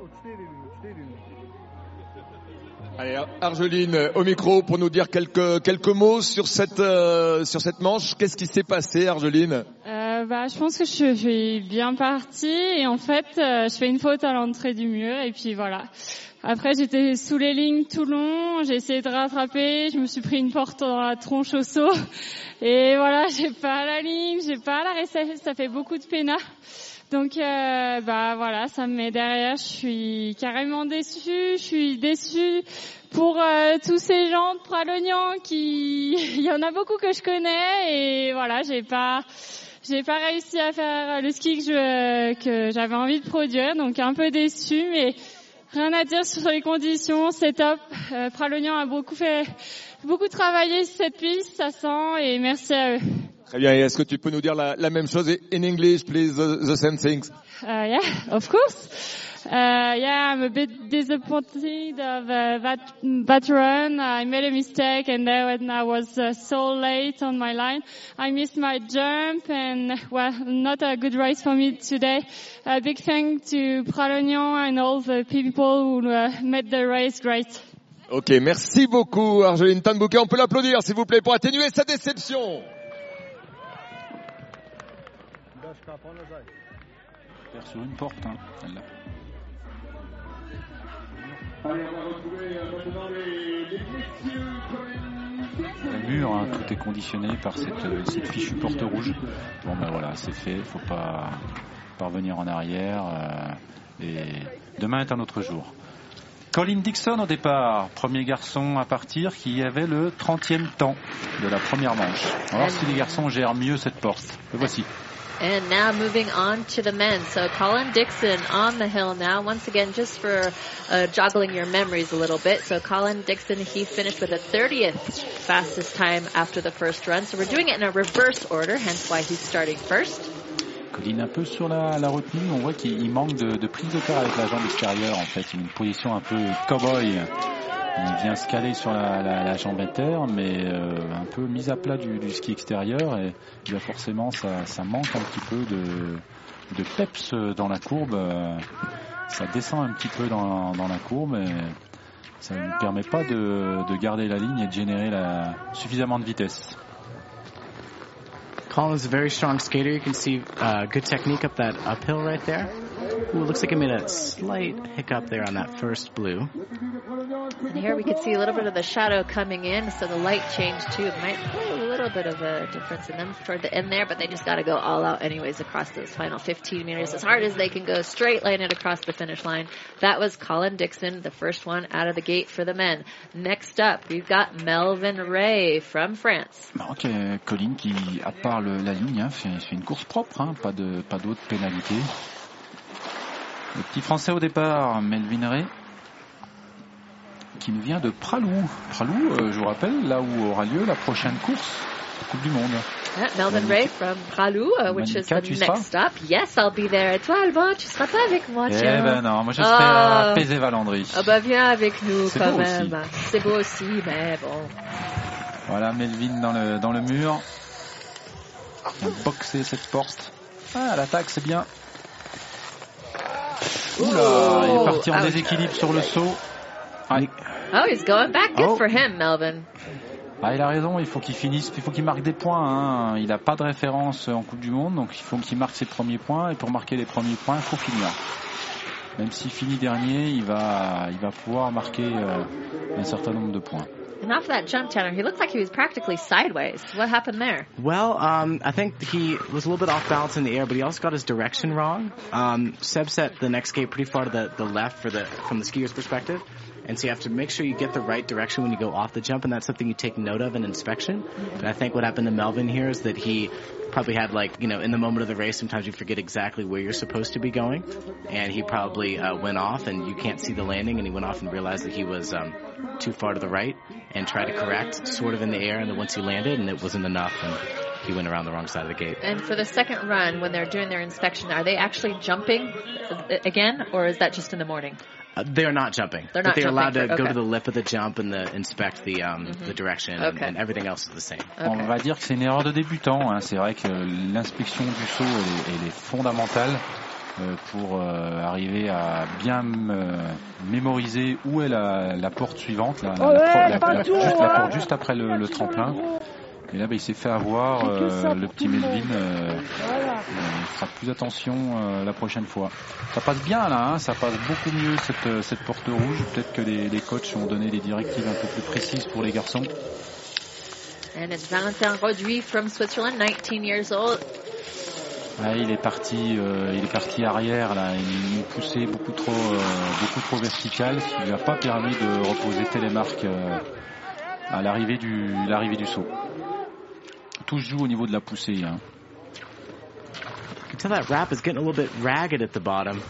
Od 4 minut, 4 minut. Allez, Argeline, au micro pour nous dire quelques quelques mots sur cette euh, sur cette manche. Qu'est-ce qui s'est passé, Argeline euh, bah, je pense que je suis bien partie et en fait, euh, je fais une faute à l'entrée du mur et puis voilà. Après, j'étais sous les lignes tout long, j'ai essayé de rattraper, je me suis pris une porte dans la tronche au saut et voilà, j'ai pas la ligne, j'ai pas la récesse, ça fait beaucoup de peine. Donc euh, bah voilà, ça me met derrière. Je suis carrément déçue. Je suis déçue pour euh, tous ces gens de Pralognan qui, il y en a beaucoup que je connais et voilà, j'ai pas, j'ai pas réussi à faire le ski que je, que j'avais envie de produire, donc un peu déçue, mais rien à dire sur les conditions, c'est top. Euh, Pralognan a beaucoup fait, beaucoup travaillé cette piste, ça sent et merci à eux. Très bien. Et est-ce que tu peux nous dire la, la même chose in English, please, the, the same things? Uh, yeah, of course. Uh, yeah, I'm a bit disappointed of uh, that that run. I made a mistake, and then when I was uh, so late on my line, I missed my jump, and well, not a good race for me today. A big thank to Pralognan and all the people who uh, made the race great. Ok, merci beaucoup, Argeline Tanbouquet. On peut l'applaudir, s'il vous plaît, pour atténuer sa déception. Faire sur une porte, hein, celle-là. Le mur, hein, tout est conditionné par cette, euh, cette fichue porte rouge. Bon ben voilà, c'est fait, faut pas, pas revenir en arrière. euh, et demain est un autre jour. Colin Dixon au départ, premier garçon à partir qui avait le 30e temps de la première manche. On va voir si les garçons gèrent mieux cette porte. Le voici. And now moving on to the men. So Colin Dixon on the hill now. Once again, just for uh, joggling your memories a little bit. So Colin Dixon, he finished with a 30th fastest time after the first run. So we're doing it in a reverse order, hence why he's starting first. Colin un peu sur la, la retenue, on voit qu'il manque de, de prise de terre avec la jambe extérieure en fait. Une position un peu cow-boy. Il vient se caler sur la, jambe interne, mais euh, un peu mise à plat du, ski extérieur et bien forcément ça, manque un petit peu de, peps dans la courbe. Ça descend un petit peu dans, la courbe et ça ne permet pas de, de garder la ligne et de générer suffisamment de vitesse. Colin's a very strong skater. You can see uh, good technique up that uphill right there. Ooh, looks like he made a slight hiccup there on that first blue. And here we can see a little bit of the shadow coming in, so the light change too. It might play a little bit of a difference in them toward the end there, but they just got to go all out anyways across those final 15 meters as hard as they can go, straight line it across the finish line. That was Colin Dixon, the first one out of the gate for the men. Next up, we've got Melvin Ray from France. Ok, euh, Colin qui, à part le- la ligne, hein, fait, fait une course propre, hein, pas de pas d'autres pénalités. Le petit français au départ, Melvin Ray, qui nous vient de Pralou. Pralou, euh, je vous rappelle, là où aura lieu la prochaine course, Coupe du Monde. Yeah, Melvin Ray from Pralou, uh, which is Monica, the tu next stop. Yes, I'll be there. Et toi, Alban, tu seras pas avec moi, Eh ben non, moi je serai Ah. à Pézé-Valandry. Ah bah viens avec nous quand même. C'est beau aussi, mais bon. Voilà, Melvin dans le, dans le mur. Il vient boxer cette porte. Ah, l'attaque, c'est bien. Oula, il est parti en Ouch. déséquilibre sur le saut. Ah, il- Oh, he's going back. Good Oh. for him, Melvin. ah, il a raison, il faut qu'il finisse, il faut qu'il marque des points. hein. Il n'a pas de référence en Coupe du Monde, donc il faut qu'il marque ses premiers points. Et pour marquer les premiers points, il faut finir. Même s'il finit dernier, il va, il va pouvoir marquer euh, un certain nombre de points. And off that jump, Tanner, he looked like he was practically sideways. What happened there? Well, um, I think he was a little bit off balance in the air, but he also got his direction wrong. Um, Seb set the next skate pretty far to the, the left for the from the skier's perspective, and so you have to make sure you get the right direction when you go off the jump, and that's something you take note of in inspection. And I think what happened to Melvin here is that he probably had like you know in the moment of the race, sometimes you forget exactly where you're supposed to be going, and he probably uh, went off, and you can't see the landing, and he went off and realized that he was um, too far to the right, and tried to correct sort of in the air, and then once he landed, and it wasn't enough, and he went around the wrong side of the gate. And for the second run, when they're doing their inspection, are they actually jumping again, or is that just in the morning? Uh, they're not jumping. They're but not they're allowed to for- go to the lip of the jump and the, inspect the um, the direction, and, Okay. and everything else is the same. On va dire que c'est une erreur de débutant. hein. C'est vrai que l'inspection du saut elle est, elle est fondamentale. euh, pour euh, arriver à bien mémoriser où est la, la porte suivante, la, la- la- la- la- juste, la porte juste après le, le tremplin. Et là, bah, il s'est fait avoir, euh, le petit Melvin. euh, euh, il fera plus attention euh, la prochaine fois. Ça passe bien là, hein, ça passe beaucoup mieux cette, euh, cette porte rouge. Peut-être que les, les coachs ont donné des directives un peu plus précises pour les garçons. And it's Valentin Rodri from Switzerland, 19 years old. Il est parti, euh, il est parti arrière là, il nous poussait beaucoup trop, euh, beaucoup trop vertical, ce qui lui a pas permis de reposer Télémarque euh, à l'arrivée du, l'arrivée du saut. Tout se joue au niveau de la poussée. Hein. You can tell that wrap is getting a little bit ragged at the bottom.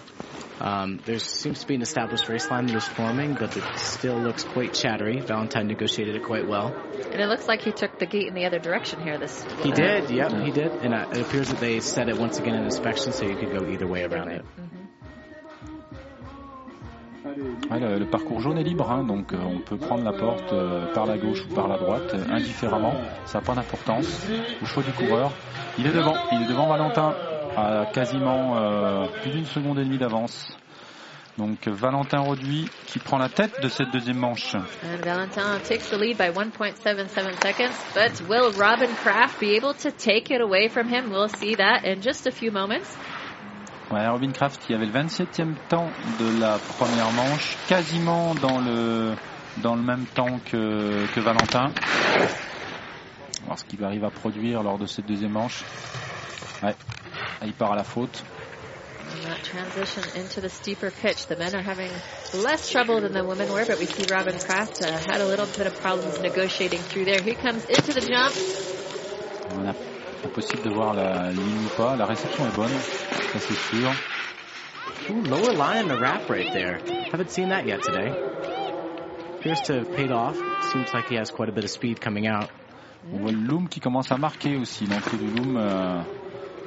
Um, there seems to be an established race line that is forming, but it still looks quite chattery. Valentine negotiated it quite well. And it looks like he took the gate in the other direction here. This He did, yep, he did. And uh, it appears that they set it once again in inspection, so you could go either way around it. Ouais, le, le parcours jaune est libre, hein, donc euh, on peut prendre la porte euh, par la gauche ou par la droite, euh, indifféremment. Ça n'a pas d'importance. Au choix du coureur. Il est devant, il est devant Valentin à quasiment euh, plus d'une seconde et demie d'avance. Donc Valentin Roduit qui prend la tête de cette deuxième manche. And Valentin takes the lead by 1.77 seconds, but will Robin Kraft be able to take it away from him? We'll see that in just a few moments. Ouais, Robin Kraft qui avait le 27e temps de la première manche, quasiment dans le dans le même temps que, que Valentin. On va voir ce qu'il arrive à produire lors de cette deuxième manche. Ouais, là, il part à la faute. That transition into the steeper pitch. The men are having less trouble than the women were, but we see Robin Kraft uh, had a little bit of problems negotiating through there. He comes into the jump. Impossible de voir la ligne ou pas? La réception est bonne, ça c'est sûr. Ooh, lower line in the wrap right there. Haven't seen that yet today. Appears to have paid off. Seems like he has quite a bit of speed coming out. On voit le loom qui commence à marquer aussi. L'entrée du loom euh,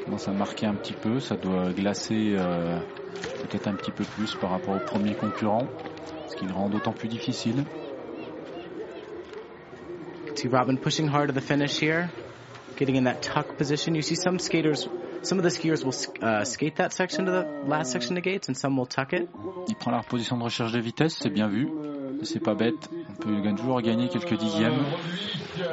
commence à marquer un petit peu. Ça doit glacer euh, peut-être un petit peu plus par rapport au premier concurrent, ce qui le rend d'autant plus difficile. See Robin pushing hard to the finish here, getting in that tuck position. You see some skaters, some of the skiers will uh, skate that section to the last section of gates, and some will tuck it. Il prend la position de recherche de vitesse, c'est bien vu. C'est pas bête. On peut toujours gagner quelques dixièmes.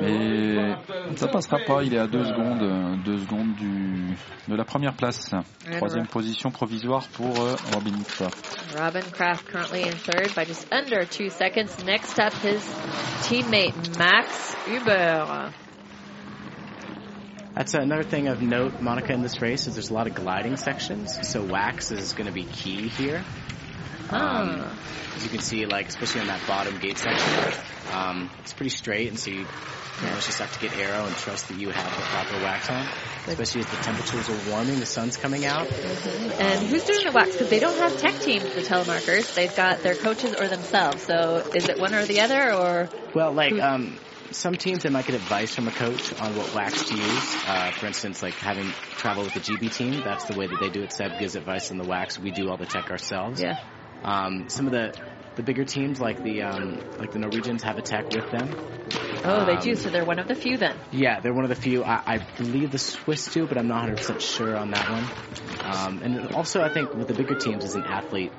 Mais ça passera pas. Il est à deux secondes, euh, deux secondes du, de la première place. Troisième position provisoire pour euh, Robin Kraft. Robin Kraft currently in third by just under two seconds. Next up, his teammate Max Uber. That's another thing of note, Monica, in this race is there's a lot of gliding sections, so wax is going to be key here. Um, as you can see, like especially on that bottom gate section, um, it's pretty straight, and so you, you know, just have to get arrow and trust that you have the proper wax on. Especially as the temperatures are warming, the sun's coming out. And who's doing the wax? Because they don't have tech teams, the telemarkers. They've got their coaches or themselves. So is it one or the other, or Well, like um, some teams, they might get advice from a coach on what wax to use. Uh, for instance, like having travel with the GB team, that's the way that they do it. Seb gives advice on the wax. We do all the tech ourselves. Yeah. Um, some of the the bigger teams, like the um, like the Norwegians, have a tech with them. oh, they Um, do? So they're one of the few then. Yeah, they're one of the few. I, I believe the Swiss do, but I'm not 100% sure on that one. Um, and also, I think with the bigger teams, as an athlete,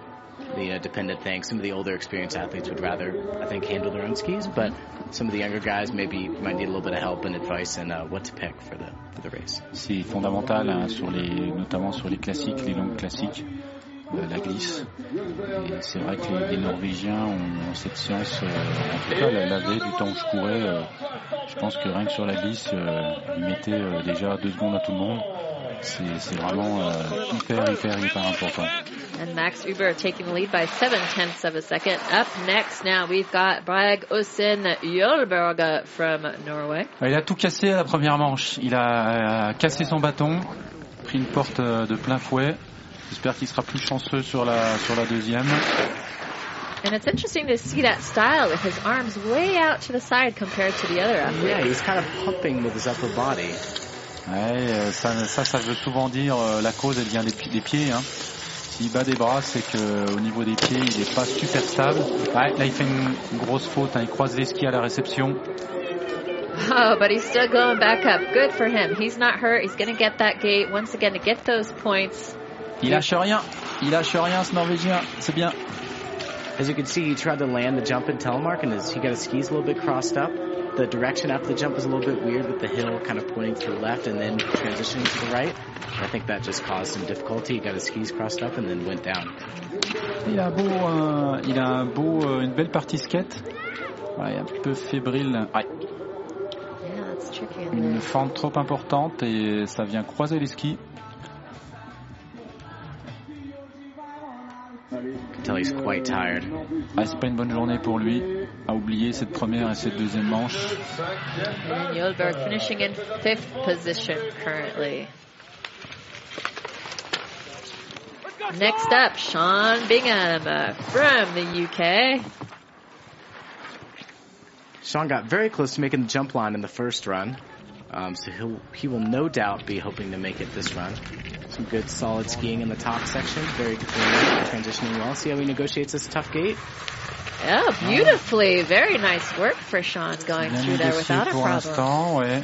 the uh, dependent thing. Some of the older, experienced athletes would rather, I think, handle their own skis, but some of the younger guys maybe might need a little bit of help and advice on uh, what to pick for the for the race. C'est fondamental, hein, sur les, notamment sur les classiques, les longues classiques, euh, la glisse. C'est vrai que les, Norvégiens ont cette science, euh, en tout cas la, la du temps où je courais, euh, je pense que rien que sur la glisse, ils mettaient déjà deux secondes à tout le monde. C'est c'est vraiment euh, hyper, hyper, hyper important. And Max Uber taking the lead by seven tenths of a second. Up next now, we've got Brag Osen Jolberg from Norway. Il a tout cassé à la première manche. Il a euh, cassé son bâton, pris une porte euh, de plein fouet. J'espère qu'il sera plus chanceux sur la, sur la deuxième. And it's interesting to see that style with his arms way out to the side compared to the other athletes. Yeah, he's kind of pumping with his upper body. Ouais, euh, ça, ça, ça veut souvent dire euh, la cause, elle vient des, pi- des pieds. Hein. S'il bat des bras, c'est que au niveau des pieds, il n'est pas super stable. Ouais, là, il fait une, une grosse faute. Hein. Il croise les skis à la réception. Oh, but he's still going back up. Good for him. He's not hurt. He's going to get that gate once again to get those points. Il lâche rien. Il lâche rien, ce Norvégien. C'est bien. As you can see, he tried to land the jump in telemark, and his, he got his skis a little bit crossed up. The direction after the jump was a little bit weird with the hill kind of pointing to the left and then transitioning to the right. I think that just caused some difficulty. He got his skis crossed up and then went down. Il a beau, euh, il a un beau, euh, une belle partie skate. Ouais, il est un peu fébrile. Ouais. Yeah, that's tricky. in Une fente trop importante et ça vient croiser les skis. You can tell he's quite tired. Ah, c'est pas une bonne journée pour lui. A oublié cette première et cette deuxième manche. And Jolberg finishing in fifth position currently. Next up, Sean Bingham uh, from the UK. Sean got very close to making the jump line in the first run. Um, so he'll, he will no doubt be hoping to make it this run. Some good solid skiing in the top section. Very clean, transitioning well. See how he negotiates this tough gate? Yeah, beautifully. Very nice work for Sean going Bien through there without a pour problem. l'instant, ouais.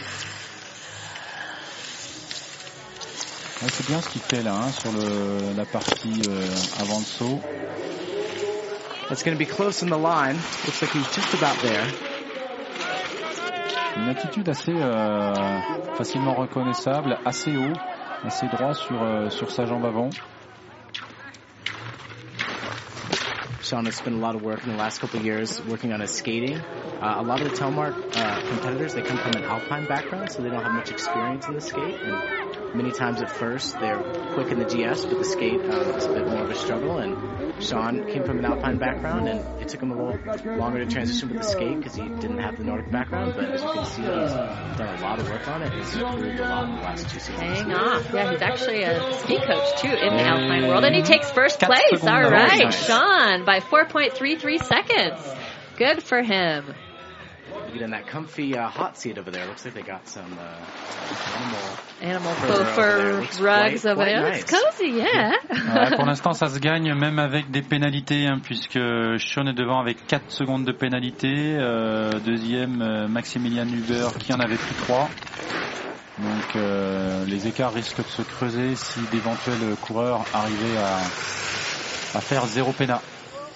Ouais, c'est bien ce qu'il fait là, hein, sur le, la partie euh, avant le saut. It's going to be close in the line. Looks like he's just about there. Une attitude assez euh, facilement reconnaissable, assez haut, assez droit sur, euh, sur sa jambe avant. Sean has spent a lot of work in the last couple of years working on his skating. Uh, a lot of the Telmark uh, competitors, they come from an alpine background, so they don't have much experience in the skate. Many times at first, they're quick in the GS, but the skate um, is a bit more of a struggle. And Sean came from an alpine background, and it took him a little longer to transition with the skate because he didn't have the Nordic background. But as you can see, he's done a lot of work on it. He's improved a lot in the last two seasons. Hang off. Yeah, he's actually a ski coach too in the. Alpine world, and he takes first place. All right, Nice. Sean by 4.33 seconds. Good for him. You get in that comfy uh, hot seat over there. Looks like they got some uh, animal Animal Fur over fur Looks rugs quite- over there. nice. It's cozy, yeah. Pour l'instant, ça se gagne même avec des pénalités, hein, puisque Sean est devant avec 4 secondes de pénalité. euh, deuxième, euh, Maximilian Huber qui en avait plus 3. Donc euh, les écarts risquent de se creuser si d'éventuels coureurs arrivaient à, à faire zéro pénat.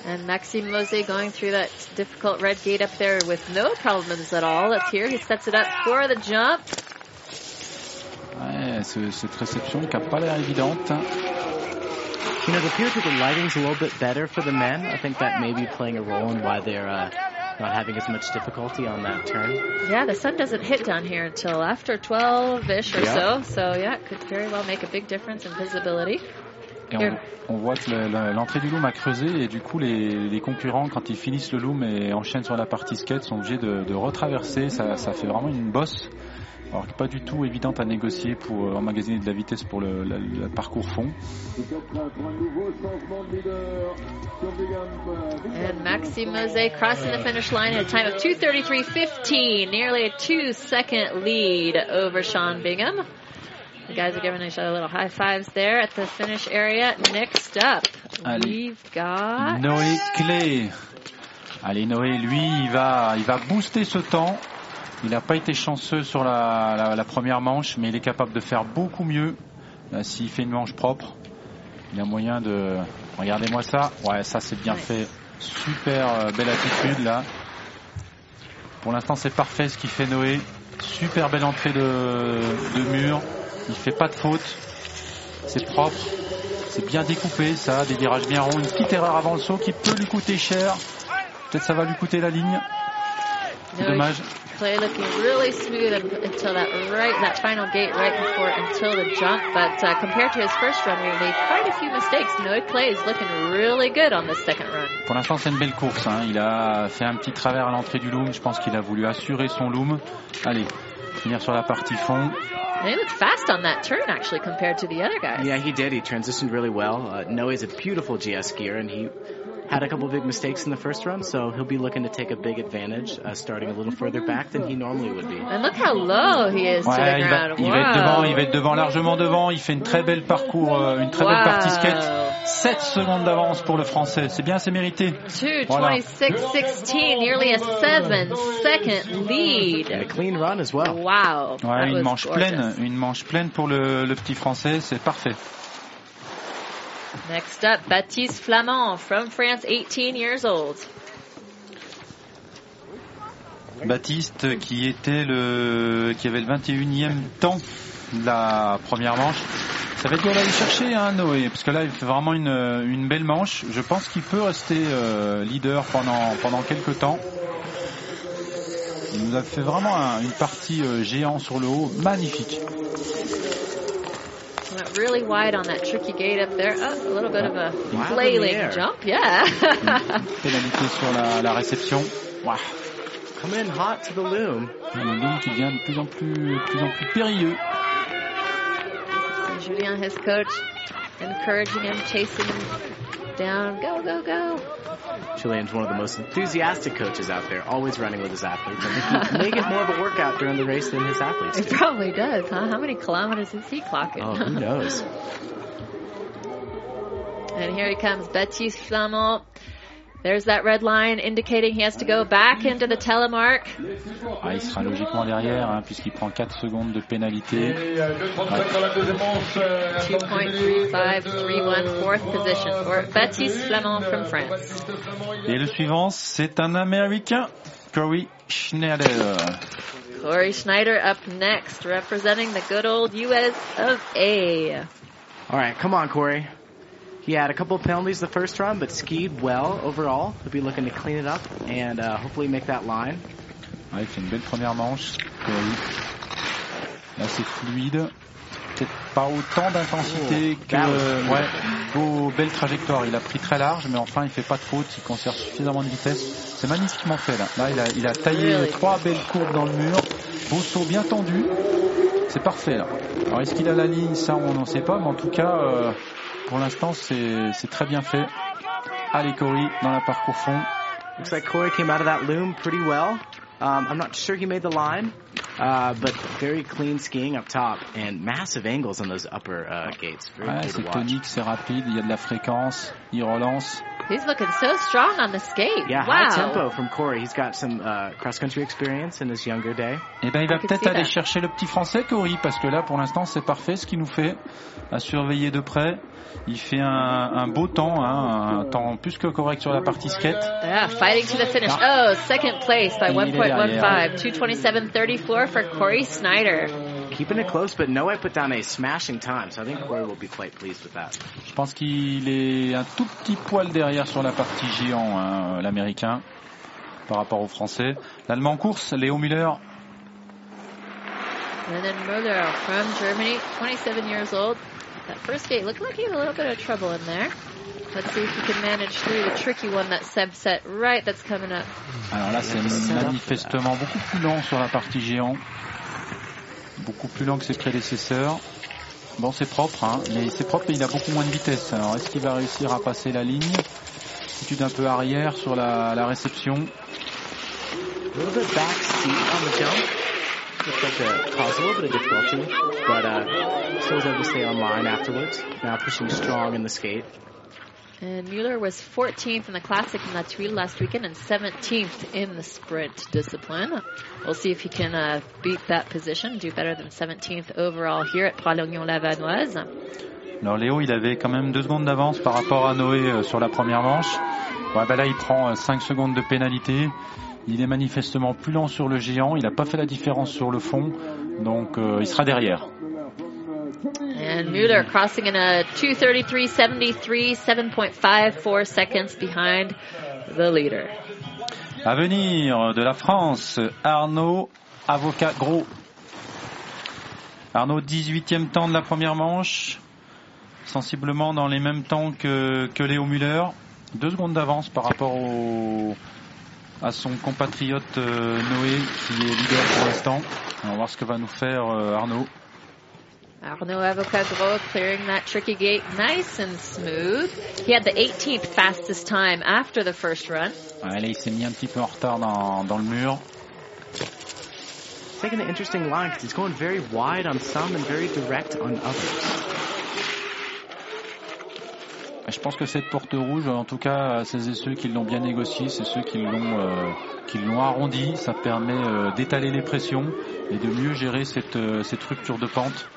And Maxime Mose going through that difficult red gate up there with no problems at all. Let's. He sets it up for the jump. Ouais, ce- cette réception qui n'a pas l'air évidente. You know, it appears that the lighting's a little bit better for the men. I think that may be playing a role in why they're uh, not having as much difficulty on that turn. Yeah, the sun doesn't hit down here until after 12-ish or Yeah. so. So yeah, it could very well make a big difference in visibility. On, voit que le- le- l'entrée du loom a creusé et du coup les, concurrents quand ils finissent le loom et enchaînent sur la partie skate sont obligés de, retraverser. Ça, ça fait vraiment une bosse. Alors pas du tout évidente à négocier pour euh, emmagasiner de la vitesse pour le parcours fond. And Maxime Mose crossing the finish line at a time of 233.15, nearly a two-second lead over Sean Bingham. The guys are giving each other little high fives there at the finish area. Next up, Allez. we've got Noé Clé. Allez Noé, lui, il va, il va booster ce temps. Il n'a pas été chanceux sur la, la- la première manche, mais il est capable de faire beaucoup mieux euh, s'il fait une manche propre. Il a moyen de... Regardez-moi ça. Ouais, ça c'est bien fait. Super euh, belle attitude là. Pour l'instant c'est parfait ce qu'il fait Noé. Super belle entrée de, de mur. Il fait pas de faute. C'est propre. C'est bien découpé, ça, des virages bien ronds. Une petite erreur avant le saut qui peut lui coûter cher. Peut-être ça va lui coûter la ligne. C'est dommage. Clay looking really smooth un- until that right, that final gate right before until the jump. But uh, compared to his first run, we made quite a few mistakes. Noé Clay is looking really good on this second run. Pour l'instant, c'est une belle course. hein. Il a fait un petit travers à l'entrée du loom. Je pense qu'il a voulu assurer son loom. Allez, finir sur la partie fond. And he looked fast on that turn actually compared to the other guys. Yeah, he did. He transitioned really well. Uh, is a beautiful GS skier, and he had a couple big mistakes in the first run, so he'll be looking to take a big advantage, uh, starting a little further back than he normally would be. And look how low he is to Ouais, the il va, ground. il va être devant, il va être devant, largement devant. Il fait une très belle parcours, euh, une très belle partie skate. 7 secondes d'avance pour le français. C'est bien, c'est mérité. Voilà. 226.16, nearly a seven second lead. And a clean run as well. Wow. Ouais, une manche gorgeous. pleine, une manche pleine pour le, le petit français. C'est parfait. Next up, Baptiste Flamand from France, 18 years old. Baptiste qui était le qui avait le 21e temps de la première manche. Ça va être dur d'aller chercher hein, Noé, parce que là il fait vraiment une, une belle manche. Je pense qu'il peut rester euh, leader pendant pendant quelques temps. Il nous a fait vraiment un- une partie euh, géant sur le haut, magnifique. Went really wide on that tricky gate up there. Oh, a little bit of a Wild in the flailing air. jump, yeah. Mm. Pénalité sur la, la réception. Ouah. Come in hot to the loom. Le loom qui devient de plus en plus, de plus en plus périlleux. Julien, his coach, encouraging him, chasing him down. Go, go, go. Julian's one of the most enthusiastic coaches out there, always running with his athletes. He get more of a workout during the race than his athletes It probably does, huh? How many kilometers is he clocking? Oh, who knows? And here he comes, Baptiste Flamand. There's that red line indicating he has to go back into the telemark. Ah, il sera logiquement derrière, hein, puisqu'il prend 4 secondes de pénalité. Et euh, 2,37 dans la deuxième manche. euh, 2.3531, fourth position for Baptiste Flamand from France. Et le suivant, c'est un Américain, Corey Schneider. Corey Schneider up next, representing the good old US of A. All right, come on, Corey. He had a couple of penalties the first run, but skied well overall. He'll be looking to clean it up and uh, hopefully make that line. Ouais, il fait une belle première manche. Là, c'est fluide. Peut-être pas autant d'intensité Oh, que... was Ouais, beau, belle trajectoire. Il a pris très large, mais enfin, il fait pas de faute. Il conserve suffisamment de vitesse. C'est magnifiquement fait, là. Là, il a, il a taillé Really trois belles courbes dans le mur. Beau saut bien tendu. C'est parfait, là. Alors, est-ce qu'il a la ligne? Ça, on n'en sait pas, mais en tout cas, euh, pour l'instant, c'est c'est très bien fait. Allez, Corey, dans la parcours fond. Looks like Corey came out of that loom pretty well. Um, I'm not sure he made the line, uh, but very clean skiing up top and massive angles on those upper uh, gates. Very Ouais, c'est tonique, c'est rapide, il y a de la fréquence, il relance. He's looking so strong on the skate. Yeah, wow. high tempo from Corey. He's got some uh, cross country experience in his younger day. Eh ben, il va peut-être aller that. chercher le petit français, Cory, parce que là, pour l'instant, c'est parfait ce qu'il nous fait. À surveiller de près. Il fait un, un beau temps, hein, un temps plus que correct sur la partie skate. Yeah, fighting to the finish. Oh, second place by Il est 1.15. derrière. 227.34 for Corey Snyder. Keeping it close, but Noah put down a smashing time, so I think Corey will be quite pleased with that. Je pense qu'il est un tout petit poil derrière sur la partie géant, hein, l'américain, par rapport au français. L'allemand en course, Léo Müller, And then Müller from Germany, 27 years old. That first gate looked like he had a little bit of trouble in there. Let's see if he can manage through the tricky one that Seb set right that's coming up. Alors là, c'est manifestement beaucoup plus lent sur la partie géant. Beaucoup plus lent que ses prédécesseurs. Bon, c'est propre, hein, mais c'est propre et il a beaucoup moins de vitesse. Alors, est-ce qu'il va réussir à passer la ligne? Attitude un peu arrière sur la, réception. And Mueller was 14th in the Classic in La Tuile last weekend and 17th in the sprint discipline. We'll see if he can uh, beat that position, do better than 17th overall here at Pralognon-Lavanoise. Alors Léo, il avait quand même deux secondes d'avance par rapport à Noé euh, sur la première manche. Ouais, bah là, il prend 5 secondes de pénalité. Il est manifestement plus lent sur le géant. Il n'a pas fait la différence sur le fond. Donc, euh, il sera derrière. And Mueller crossing in a 233.73, 7.54 seconds behind the leader. À venir de la France, Arnaud, avocat gros. Arnaud, 18e temps de la première manche, sensiblement dans les mêmes temps que, que Léo Muller. Deux secondes d'avance par rapport à son compatriote euh, Noé qui est leader pour l'instant. On va voir ce que va nous faire euh, Arnaud. Arnaud Avocadro clearing that tricky gate nice and smooth. He had the 18th fastest time after the first run. Ouais, là, il s'est mis un petit peu en retard dans, dans le mur. Taking an interesting line because he's going very wide on some and very direct on others. Je pense que cette porte rouge, en tout cas, celles et ceux qui l'ont bien négocié, c'est ceux qui l'ont euh, qui l'ont arrondi. Ça permet euh, d'étaler les pressions et de mieux gérer cette, euh, cette rupture de pente.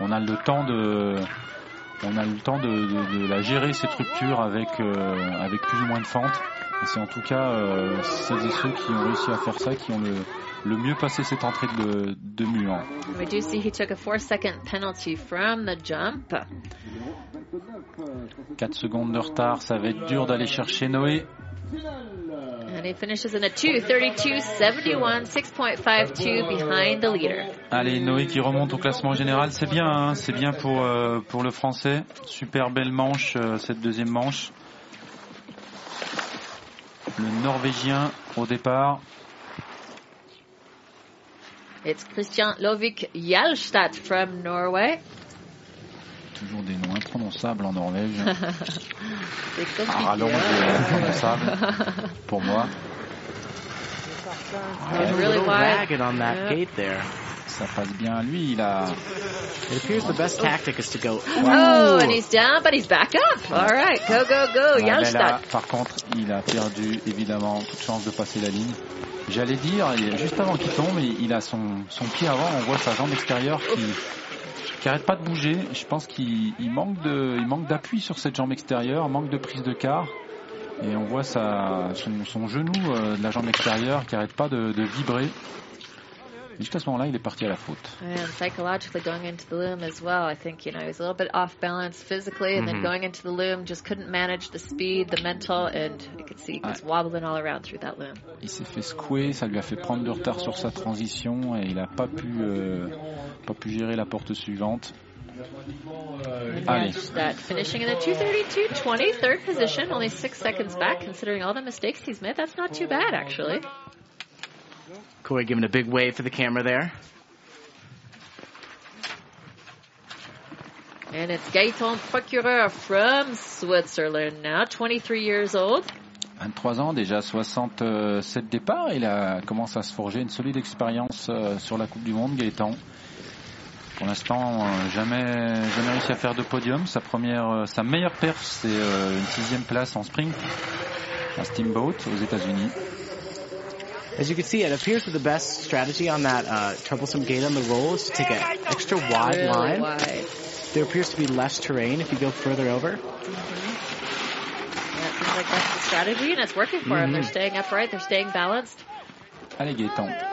On a le temps de, on a le temps de, de, de la gérer cette rupture avec euh, avec plus ou moins de fente. C'est en tout cas euh, celles et ceux qui ont réussi à faire ça qui ont le le mieux passé cette entrée de, de mur. We do see he took a four second penalty from the jump. 4 secondes de retard, ça va être dur d'aller chercher Noé. And he finishes in a 2.32.71, 6.52 behind the leader. Allez, Noé qui remonte au classement général, c'est bien, hein, c'est bien pour, euh, pour le français. Super belle manche, euh, cette deuxième manche. Le norvégien au départ. It's Christian Lovik Jalstad from Norway. Toujours des noms imprononçables en Norvège. C'est compliqué. rallonge hein? imprononçable pour moi. It's a really little wide. ragged on that Yeah. gate there. Ça passe bien. Lui, il a. It appears the best tactic is to go. Oh, and he's down, but he's back up. All right, go, go, go, là, par contre, il a perdu évidemment toute chance de passer la ligne. J'allais dire, juste avant qu'il tombe, il, il a son, son pied avant, on voit sa jambe extérieure qui qui arrête pas de bouger. Je pense qu'il il manque d'appui sur cette jambe extérieure, manque de prise de quart. Et on voit son, genou euh, de la jambe extérieure qui arrête pas de vibrer. Juste à ce moment-là, il est parti à la faute. And psychologically going into the loom as well, I think, you know, he was a little bit off balance physically, and then Mhm. going into the loom, just couldn't manage the speed, the mental, and you could see he was wobbling all around through that loom. Il s'est fait secouer, ça lui a fait prendre du retard sur sa transition et il n'a pas pu, euh, pas pu gérer la porte suivante. Allez, That finishing in the 232.20, third position, only six seconds back, considering all the mistakes he's made. That's not too bad, actually. Corey giving a big wave for the camera there. And it's Gaëtan Procureur from Switzerland now, 23 years old. 23 ans, déjà 67 départs. Il a commencé à se forger une solide expérience euh, sur la Coupe du Monde, Gaëtan. Pour l'instant, euh, jamais, jamais réussi à faire de podium. Sa première, euh, sa meilleure perf, c'est une sixième place en sprint à Steamboat aux États-Unis. As you can see, it appears that the best strategy on that uh, troublesome gate on the roll is to take an extra wide Really line. wide. There appears to be less terrain if you go further over. Yeah, it seems like that's the strategy, and it's working for them. They're staying upright, they're staying balanced. Allez, Gaëtan.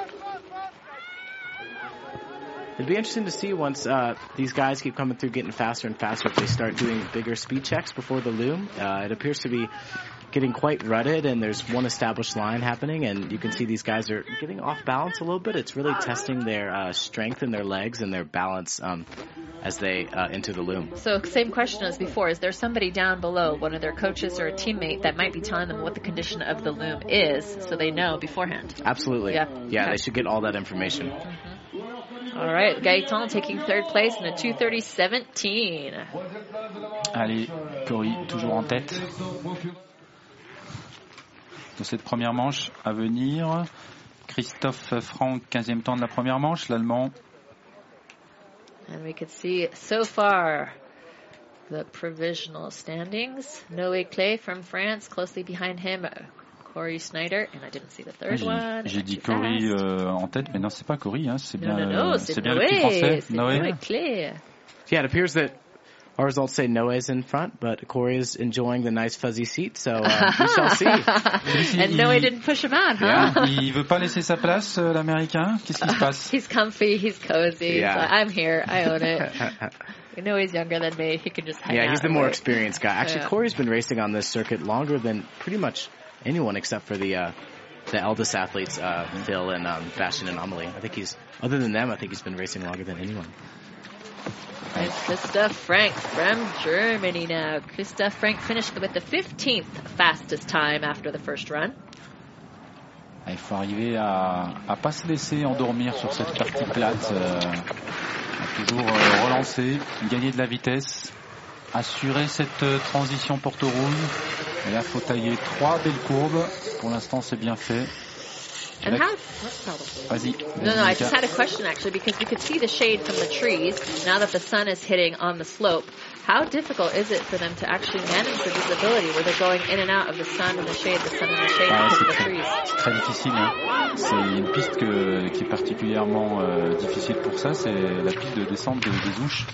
It'd be interesting to see once uh, these guys keep coming through, getting faster and faster, if they start doing bigger speed checks before the loom. Uh, it appears to be getting quite rutted, and there's one established line happening, and you can see these guys are getting off balance a little bit. It's really testing their uh, strength in their legs and their balance um, as they uh, enter the loom. So, same question as before. Is there somebody down below, one of their coaches or a teammate, that might be telling them what the condition of the loom is so they know beforehand? Absolutely. Yeah. Yeah, Okay. they should get all that information. All right, Gaëtan taking third place in a 230.17. Allez, Cory, toujours en tête. De cette première manche à venir, Christophe Franck, 15e temps de la première manche, l'Allemand. And we could see so far the provisional standings. Noé Clay from France, closely behind him, uh, Corey Snyder, and I didn't see the Ah, third J'ai one. j'ai dit fast. euh, en tête, mais non, c'est pas Cory, hein, c'est bien, non, non, euh, c'est c'est bien le petit Noé, français, Noé. Noé Clay. Yeah, it appears that our results say Noah's in front, but Corey is enjoying the nice fuzzy seat, so uh, we shall see. and Noé didn't push him out, huh? Il veut pas laisser sa place, euh, l'Américain Qu'est-ce qui se passe He's comfy, he's cozy. Yeah. He's like, I'm here, I own it. I know he's younger than me. He can just hang yeah, out. he's the more wait. experienced guy. Actually, Yeah. Corey's been racing on this circuit longer than pretty much anyone except for the uh, the eldest athletes, uh, Phil and um, Bastion and Amelie. I think he's other than them. I think he's been racing longer than anyone. And Christoph Frank from Germany now. Christoph Frank finished with the 15th fastest time after the first run. Il faut arriver à, à pas se laisser endormir sur cette partie plate, euh, à toujours euh, relancer, gagner de la vitesse, assurer cette euh, transition Porto Rouge. Et là, faut tailler trois belles courbes. Pour l'instant, c'est bien fait. And how? Vas-y. No, no, I just had a question actually because we could see the shade from the trees now that the sun is hitting on the slope. how difficult is it for them to actually manage the visibility where they're going in and out of the sun and the shade, the sun and the shade Ah, the très, trees? c'est très difficile. hein. C'est une piste que- qui est particulièrement euh, difficile pour ça, c'est la piste de descente de- des Ouches.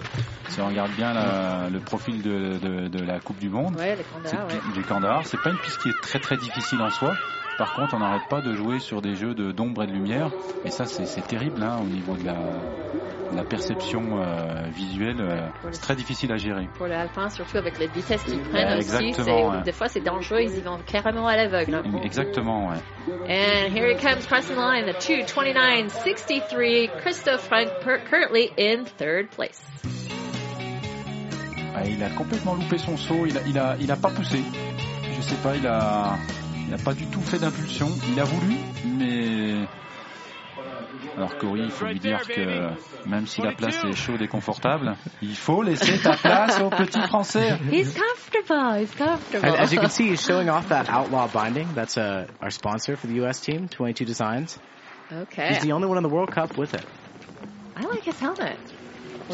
Si on regarde bien la- le profil de, de- de la Coupe du Monde, Ouais, les Kandahar, ouais. du, du Kandahar, c'est pas une piste qui est très très difficile en soi. Par contre, on n'arrête pas de jouer sur des jeux de d'ombre et de lumière, et ça c'est terrible hein, au niveau de la, de la perception euh, visuelle. euh, c'est très difficile à gérer. Pour les alpins, surtout avec les vitesses qu'ils prennent Ouais, aussi, ouais. des fois c'est dangereux, ils y vont carrément à l'aveugle. hein. Exactement, ouais. And here he comes crossing the line, the 229.63. Christoph Frank currently in third place. Ah, il a complètement loupé son saut, il a, il a, il a pas poussé. Je sais pas, il a, il a pas du tout fait d'impulsion. Il a voulu, mais alors Cory, il faut lui dire que même si la place est chaude et confortable, il faut laisser ta place au petit français. He's comfortable, he's comfortable. As, as you can see, he's showing off that outlaw binding. That's uh, our sponsor for the U.S. team, 22 Designs. Okay. He's the only one in the World Cup with it. I like his helmet.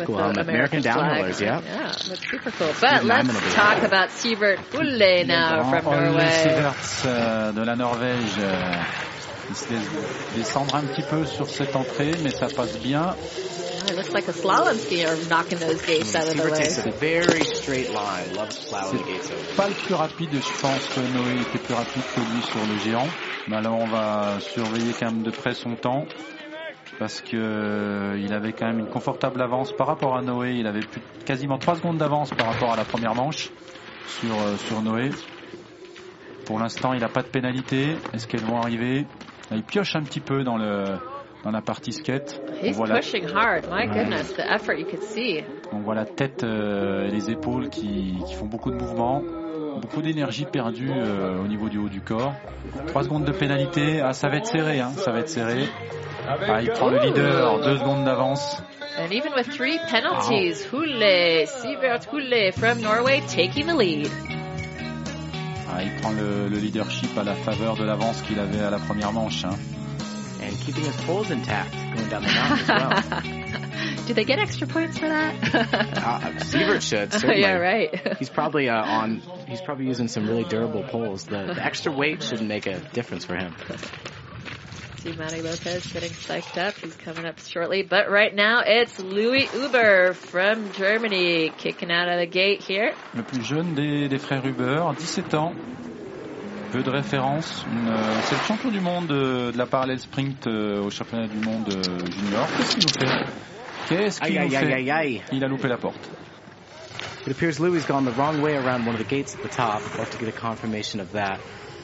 Cool helmet. American flag. downhillers, yeah. Yeah, that's super cool. But let's talk about Sievert Bulle now from Ole Norway. Siverts euh, de la Norvège, euh, il se laisse descendre un petit peu sur cette entrée, mais ça passe bien. It looks like a slalom skier knocking those gates out of the Sievert way. takes a very straight line. Loves plowing the gates over. pas le plus rapide, je pense que Noé était plus rapide que lui sur le géant. Mais alors on va surveiller quand même de près son temps parce que euh, avait quand même une confortable avance par rapport à Noé. Il avait plus, quasiment 3 secondes d'avance par rapport à la première manche sur, euh, sur Noé. Pour l'instant, il n'a pas de pénalité. Est-ce qu'elles vont arriver? Il pioche un petit peu dans le dans la partie skate. On voit la, pushing hard. My goodness, the effort you could see. on voit la tête euh, et les épaules qui, qui font beaucoup de mouvements, beaucoup d'énergie perdue euh, au niveau du haut du corps. 3 secondes de pénalité, ah, ça va être serré, hein, ça va être serré. Ah, il prend le leader, 2 secondes d'avance. And even with three penalties, Hulle, Sievert Hulle from Norway taking the lead. Ah, il prend le, le leadership à la faveur de l'avance qu'il avait à la première manche. hein. And keeping his poles intact going down the mountain as well. Do they get extra points for that? Uh, Sievert should, certainly. yeah, right. He's probably uh, on. He's probably using some really durable poles. The, the extra weight shouldn't make a difference for him. See Matty Lopez getting psyched up. He's coming up shortly. But right now, it's Louis Uber from Germany kicking out of the gate here. Le plus jeune des, des frères Huber, 17 ans. Peu de référence. Une, euh, C'est le champion du monde euh, de la parallèle sprint euh, au championnat du monde euh, junior. Qu'est-ce qu'il nous fait Qu'est-ce qu'il nous aïe, fait aïe, aïe, aïe. Il a loupé la porte. It appears Louis has gone the wrong way around one of the gates at the top. We'll have to get a confirmation of that.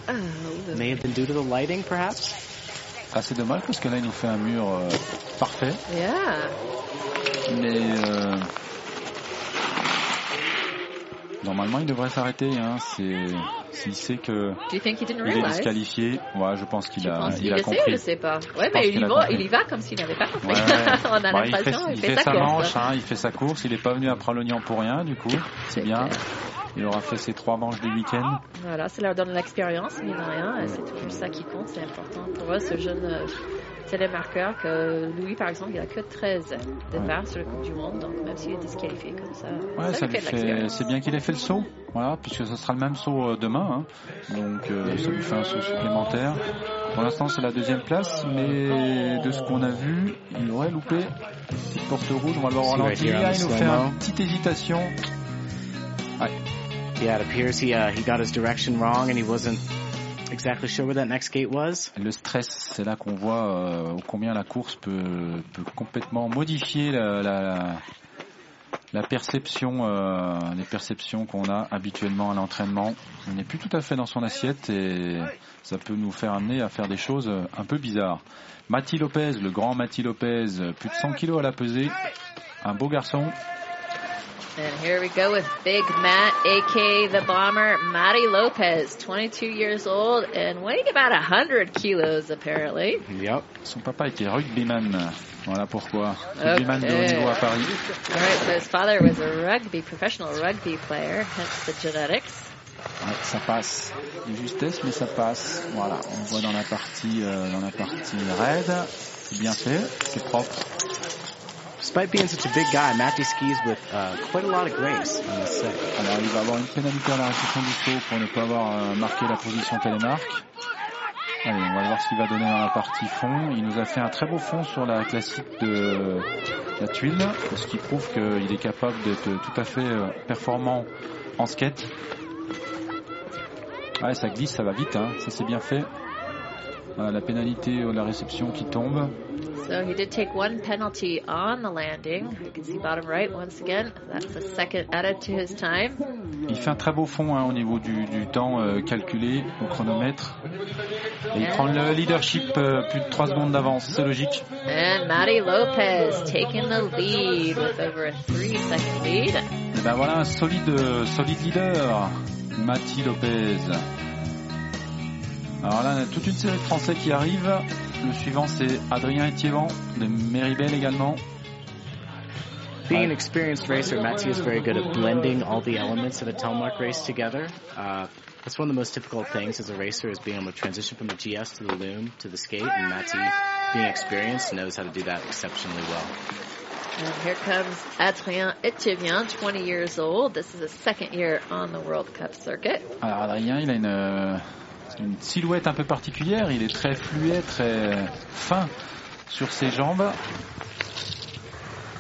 Oh, May have been due to the lighting, perhaps. Ah, c'est dommage parce que là, il nous fait un mur euh, parfait. yeah. Mais euh, normalement, il devrait s'arrêter. Hein. C'est s'il sait que il est disqualifié. Ouais, je pense qu'il a, il qu'il a le sait ou compris. je sais pas? Ouais, mais il y, va, compris. il y va comme s'il n'avait pas compris. Ouais, ouais. On a Bah, il fait, l'impression, il fait sa sa course. manche, hein, il fait sa course. Il n'est pas venu à Pralognan pour rien, du coup. C'est bien. Il aura fait ses trois manches du week-end. Voilà, ça leur donne l'expérience, de rien. C'est toujours ça qui compte, c'est important pour eux, ce jeune euh, télémarqueur que Louis, par exemple, il a que 13 départs sur la Coupe du Monde, donc même s'il est disqualifié comme ça, Ouais, ça lui lui fait c'est bien qu'il ait fait le saut, voilà, puisque ce sera le même saut euh, demain, hein. donc euh, ça lui fait un saut supplémentaire. Pour l'instant, c'est la deuxième place, mais de ce qu'on a vu, il aurait loupé cette porte rouge. On va le voir au See right ralenti. here on Là, the il nous fait une petite hésitation. Yeah, it appears he uh, he got his direction wrong and he wasn't exactly sure where that next gate was? Le stress, c'est là qu'on voit euh, combien la course peut, peut complètement modifier la, la, la perception, euh, les perceptions qu'on a habituellement à l'entraînement. On n'est plus tout à fait dans son assiette et ça peut nous faire amener à faire des choses un peu bizarres. Mati Lopez, le grand Mati Lopez, plus de 100 kilos à la pesée, un beau garçon. And here we go with Big Matt, aka the Bomber, Matty Lopez, 22 years old and weighing about 100 kilos apparently. Yep. Son papa était rugbyman. Voilà pourquoi. Rugbyman de haut Okay. niveau à Paris. All right, so his father was a rugby, professional rugby player, hence the genetics. Ouais, ça passe. De justesse, mais ça passe. Voilà, on voit dans la partie, euh, dans la partie raide. C'est bien fait, c'est propre. Despite being such a big guy, Matty skis with uh, quite a lot of grace. Alors il va avoir une pénalité à la réception du saut pour ne pas avoir euh, marqué la position télémarque. Allez, on va voir ce qu'il va donner dans la partie fond. Il nous a fait un très beau fond sur la classique de la tuile, ce qui prouve qu'il est capable d'être tout à fait euh, performant en skate. Ouais, ça glisse, ça va vite, hein. ça c'est bien fait. La pénalité ou la réception qui tombe. So he did take one penalty on the landing. You can see bottom right once again. That's the second added to his time. Il fait un très beau fond hein, au niveau du, du temps euh, calculé au chronomètre. Et il prend le leadership euh, plus de 3 secondes d'avance, c'est logique. And Matty Lopez taking the lead with over a three second lead. Et ben voilà un solide, euh, solide leader, Mati Lopez. Alors là, on a toute une série de Français qui arrivent. Le suivant, c'est Adrien Etiévan de Méribel également. Being an experienced racer, Matty is very good at blending all the elements of a telemark race together. Uh, that's one of the most difficult things as a racer is being able to transition from the GS to the loom to the skate, and Matty, being experienced, knows how to do that exceptionally well. And here comes Adrien Etivian, 20 years old. This is his second year on the World Cup circuit. Alors Adrien, il a une, une silhouette un peu particulière. Il est très fluet, très fin sur ses jambes.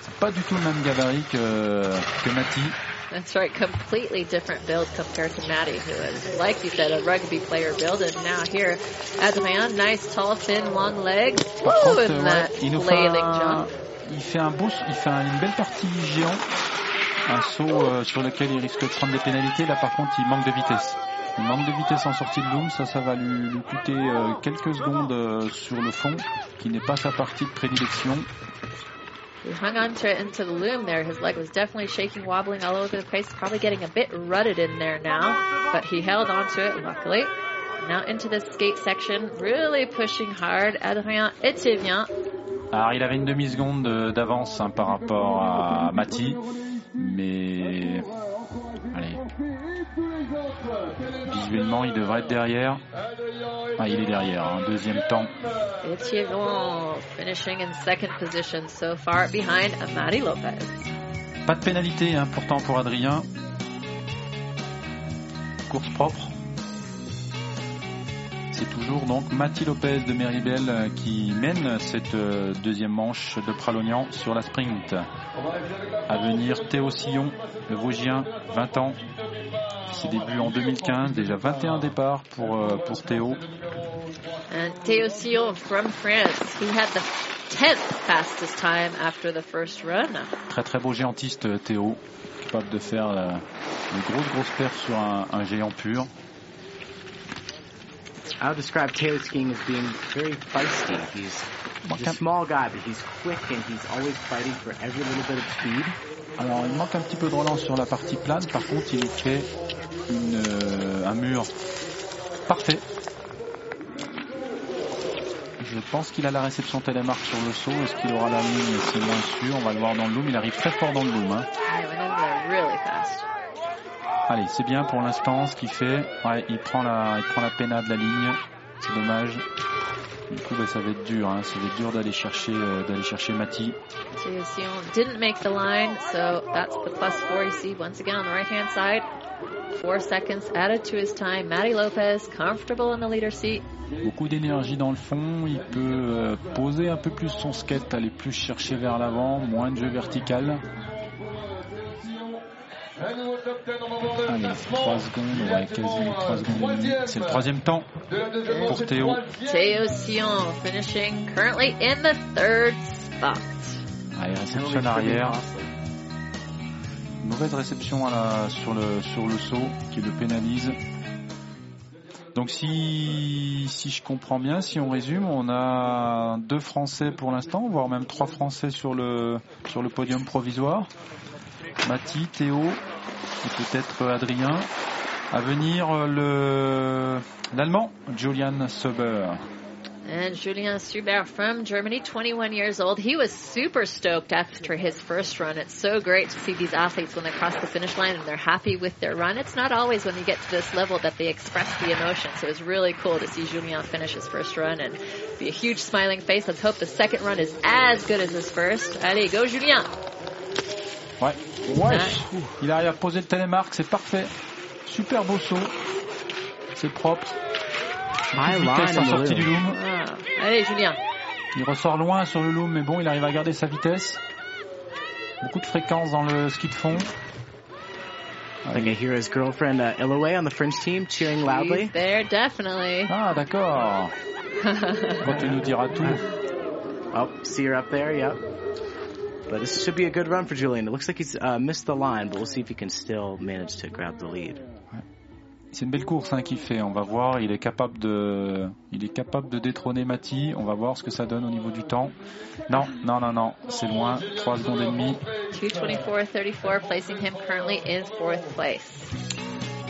C'est pas du tout le même gabarit que, que Mati. That's right, completely different build compared to Maddie, who is, like you said, a rugby player build. And now here, Adrien, nice, tall, thin, long legs. Par Woo, contre, ouais, that il nous fait un, jump. il fait un beau, il fait un- une belle partie géant, un saut euh, sur lequel il risque de prendre des pénalités. Là, par contre, il manque de vitesse. Il manque de vitesse en sortie de loom, ça, ça va lui, lui coûter euh, quelques secondes euh, sur le fond, qui n'est pas sa partie de prédilection. He hung on to it into the loom there. His leg was definitely shaking, wobbling all over the place, probably getting a bit rutted in there now, but he held on to it, luckily. Now into the skate section, really pushing hard. Adrien Etivian. Alors, il avait une demi-seconde de- d'avance hein, par rapport à Mati, mais visuellement, il devrait être derrière. Ah, il est derrière, hein, deuxième temps. Etivian finishing in second position so far behind Amadi Lopez. Pas de pénalité hein, pourtant pour Adrien. Course propre. C'est toujours donc Mati Lopez de Méribel euh, qui mène cette euh, deuxième manche de Pralognan sur la sprint. À venir Théo Sillon, le Vosgien, 20 ans. Ses débuts en 2015, déjà 21 départs pour, euh, pour Théo. And Sio from France, he had the 10th fastest time after the first run. Très très beau géantiste Théo, capable de faire une grosse grosse perf sur un, un géant pur. I would describe Taylor skiing as being very feisty. He's, he's a small guy, but he's quick and he's always fighting for every little bit of speed. Alors il manque un petit peu de relance sur la partie plane, par contre il fait une, euh, un mur parfait. Je pense qu'il a la réception télémarque sur le saut, est-ce qu'il aura la ligne C'est moins sûr, on va le voir dans le loom, il arrive très fort dans le loom. hein. Allez, c'est bien pour l'instant ce qu'il fait. Ouais, il prend la, il prend la pénade de la ligne, c'est dommage. Du coup, bah, ça va être dur, hein. ça va être dur d'aller chercher, euh, d'aller chercher Mati. Teo Sio didn't make the line, so that's the plus four you see once again on the right hand side. Four seconds added to his time. Matty Lopez comfortable in the leader seat. Beaucoup d'énergie dans le fond, il peut euh, poser un peu plus son skate, aller plus chercher vers l'avant, moins de jeu vertical. Allez, 3 secondes, ouais, quasi 3 secondes et demie. C'est le troisième temps pour Théo. Teo Sion finishing currently in the third spot. Allez, réception en arrière. Mauvaise réception à la, sur, le, sur le saut qui le pénalise. Donc si, si je comprends bien, si on résume, on a deux Français pour l'instant, voire même trois Français sur le, sur le podium provisoire. Mati, Théo et peut-être Adrien. À venir euh, le l'Allemand, Julian Söber. And Julien Subert from Germany, 21 years old. He was super stoked after his first run. It's so great to see these athletes when they cross the finish line and they're happy with their run. It's not always when you get to this level that they express the emotion. So it's really cool to see Julian finish his first run and be a huge smiling face. Let's hope the second run is as good as his first. Allez, go Julien! Ouais. Ouais. Il arrive à poser le télémarque, c'est parfait. Super beau saut. C'est propre. Vitesse en sortie du loom. Ah. Allez, Julien. Il ressort loin sur le loom, mais bon, il arrive à garder sa vitesse. Beaucoup de fréquence dans le ski de fond. I think I hear his girlfriend uh, Iloe on the French team cheering loudly. He's there, definitely. Ah, d'accord. Bon, tu nous diras tout. Oh, see her up there, yep. But this should be a good run for Julian. It looks like he's uh, missed the line, but we'll see if he can still manage to grab the lead. C'est une belle course hein, qu'il fait. On va voir. Il est capable de, il est capable de détrôner Mati. On va voir ce que ça donne au niveau du temps. Non, non, non, non. C'est loin. 3 secondes et demie. 224.34, placing him currently in fourth place.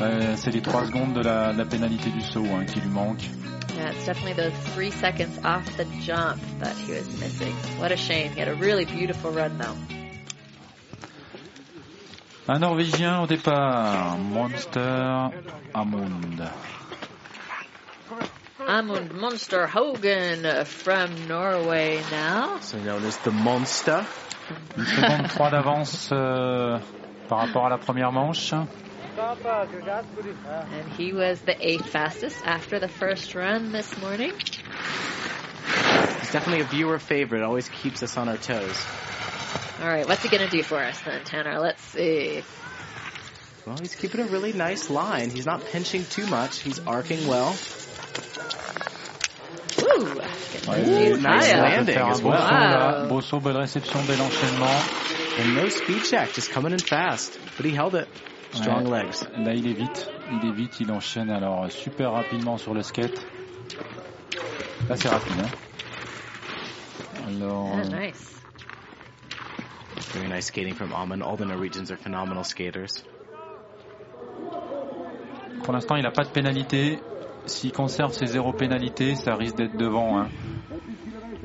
Euh, c'est les 3 secondes de la, de la pénalité du saut hein, qui lui manquent. Yeah, it's definitely those three seconds off the jump that he was missing. What a shame. He had a really beautiful run though. Un Norvégien au départ. Monster Amund. Amund Monster Hogan from Norway now. So known as the Monster. Une seconde 3 d'avance euh, par rapport à la première manche. And he was the eighth fastest after the first run this morning. He's definitely a viewer favorite. Always keeps us on our toes. All right, what's he going to do for us then, Tanner? Let's see. Well, he's keeping a really nice line. He's not pinching too much. He's arcing well. Woo! Ooh, nice landing as well. saut là. Beau saut, belle réception, bel enchaînement. And no speed check, just coming in fast. But he held it. Strong Ouais. legs. Là, il est vite. Il est vite, il enchaîne alors super rapidement sur le skate. Là, c'est rapide. Hein. Alors, Ah, euh, nice. Very nice skating from Amon. All the Norwegians are phenomenal skaters. pour l'instant, il n'a pas de pénalité. S'il conserve ses zéro pénalité, ça risque d'être devant. Hein.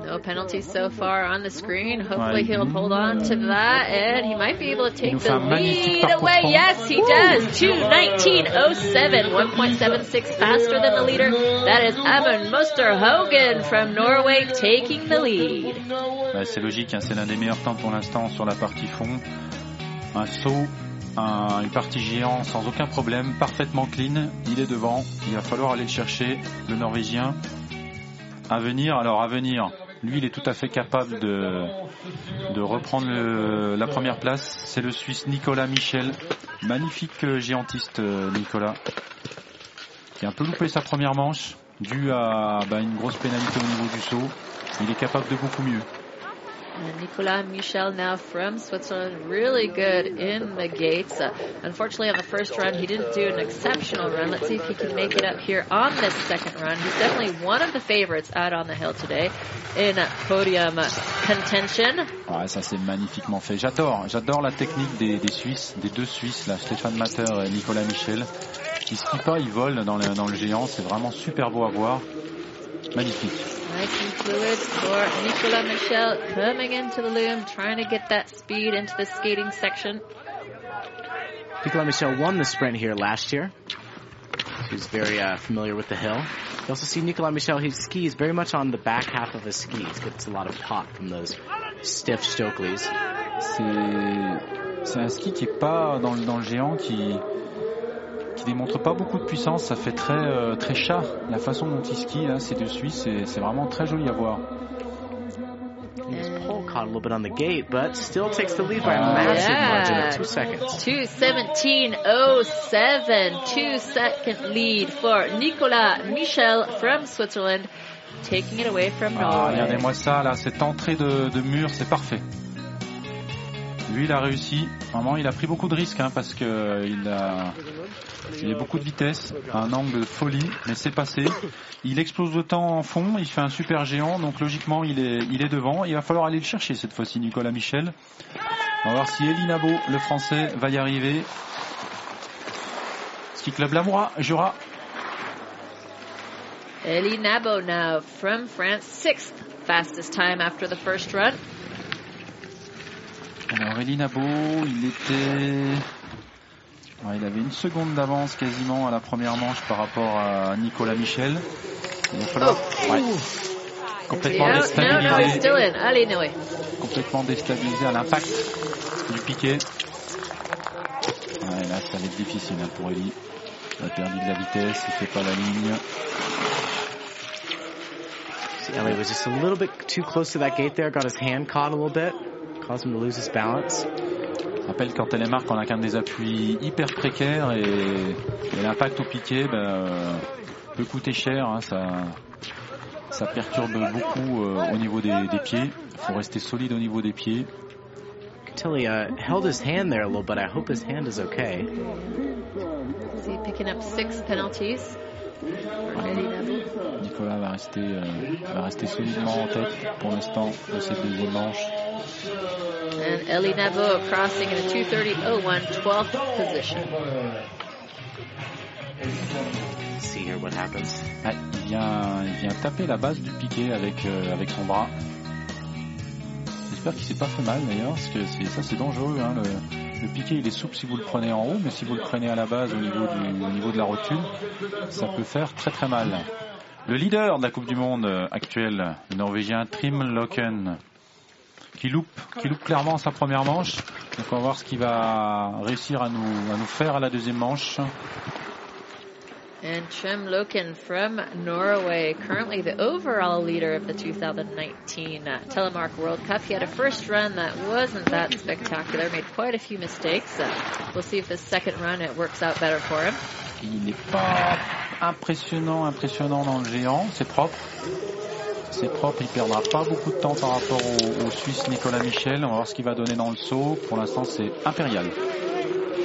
No penalties so far on the screen. Hopefully he'll hold on to that and he might be able to take the lead away. Yes, he does. 219.07, 1.76 faster than the leader. That is Amund Moster Hogan from Norway taking the lead. Bah, c'est logique, hein, c'est l'un des meilleurs temps pour l'instant sur la partie fond. Un saut, un- une partie géant sans aucun problème, parfaitement clean. Il est devant. Il va falloir aller le chercher, le Norvégien. À venir, alors à venir, lui il est tout à fait capable de, reprendre la première place. C'est le Suisse Nicolas Michel. Magnifique géantiste euh, Nicolas. Qui a un peu loupé sa première manche, dû à bah, une grosse pénalité au niveau du saut. Il est capable de beaucoup mieux. And Nicolas Michel now from Switzerland, really good in the gates. Uh, unfortunately, on the first run, he didn't do an exceptional run. Let's see if he can make it up here on this second run. He's definitely one of the favorites out on the hill today in podium contention. Ouais, ça c'est magnifiquement fait. J'adore, j'adore la technique des, des Suisses, des deux Suisses, là, Stéphane Matter et Nicolas Michel. Ils skient pas, ils volent dans le, dans le géant. C'est vraiment super beau à voir. Magnifique. Nice and fluid for Nicolas Michel coming into the loom, trying to get that speed into the skating section. Nicolas Michel won the sprint here last year. He's very uh, familiar with the hill. You also see Nicolas Michel, he skis very much on the back half of his skis. Gets a lot of pop from those stiff Stokeleys. C'est, c'est un ski qui est pas dans le, dans le géant, qui, qui démontre pas beaucoup de puissance. Ça fait très, euh, très chat. La façon dont il skie, là, ces deux Suisses, c'est, c'est vraiment très joli à voir. His pole caught a little bit on the gate, but still takes the lead by a massive margin of two seconds. 217.07, two second lead for Nicolas Michel from Switzerland, taking it away from Ah, Norway. regardez-moi ça, là, cette entrée de, de mur, c'est parfait. Lui, il a réussi. Vraiment, il a pris beaucoup de risques, hein, parce que euh, a, il a beaucoup de vitesse, un angle de folie, mais c'est passé. Il explose le temps en fond, il fait un super géant, donc logiquement, il est, il est devant. Il va falloir aller le chercher cette fois-ci, Nicolas Michel. On va voir si Elie Nabo, le français, va y arriver. Ski Club Lamoura, Jura. Elie Nabo now from France, sixth fastest time after the first run. Alors Elie Nabo, il était... Ouais, il avait une seconde d'avance quasiment à la première manche par rapport à Nicolas Michel. Il va falloir... Ouais. Complètement no, no, déstabilisé. complètement déstabilisé à l'impact du piqué. Ouais, là, ça va être difficile hein, pour Eli. Il a perdu de la vitesse, il fait pas la ligne. See, Elliott was just a little bit too close to that gate there, got his hand caught a little bit, caused him to lose his balance. Je rappelle qu'en télémarque, on a quand même des appuis hyper précaires et, et l'impact au piqué ben, euh, peut coûter cher. hein, ça, ça perturbe beaucoup euh, au niveau des, des pieds. Il faut rester solide au niveau des pieds. Till he uh, held his hand there a little bit. I hope his hand is okay. Is he picking up six penalties? Nabo. Nicolas va rester, euh, va rester solidement en tête pour l'instant de cette deuxième manche. And Elie Nabo crossing in a 230.01, 12th position. See here what happens. Ouais, il, vient, il vient taper la base du piqué avec, euh, avec son bras. J'espère qu'il s'est pas fait mal d'ailleurs, parce que ça c'est dangereux. Hein, le, le piqué il est souple si vous le prenez en haut, mais si vous le prenez à la base au niveau, du, au niveau de la rotule, ça peut faire très très mal. Le leader de la Coupe du Monde euh, actuelle, le Norvégien Trim Loken, qui loupe, qui loupe clairement sa première manche. Donc on va voir ce qu'il va réussir à nous, à nous faire à la deuxième manche. And Trem Loken from Norway, currently the overall leader of the 2019 uh, Telemark World Cup. He had a first run that wasn't that spectacular, made quite a few mistakes. Uh, we'll see if his second run it works out better for him. Il n'est pas impressionnant, impressionnant dans le géant. C'est propre. C'est propre. Il perdra pas beaucoup de temps par rapport au, au Suisse Nicolas Michel. On va voir ce qu'il va donner dans le saut. Pour l'instant, c'est impérial.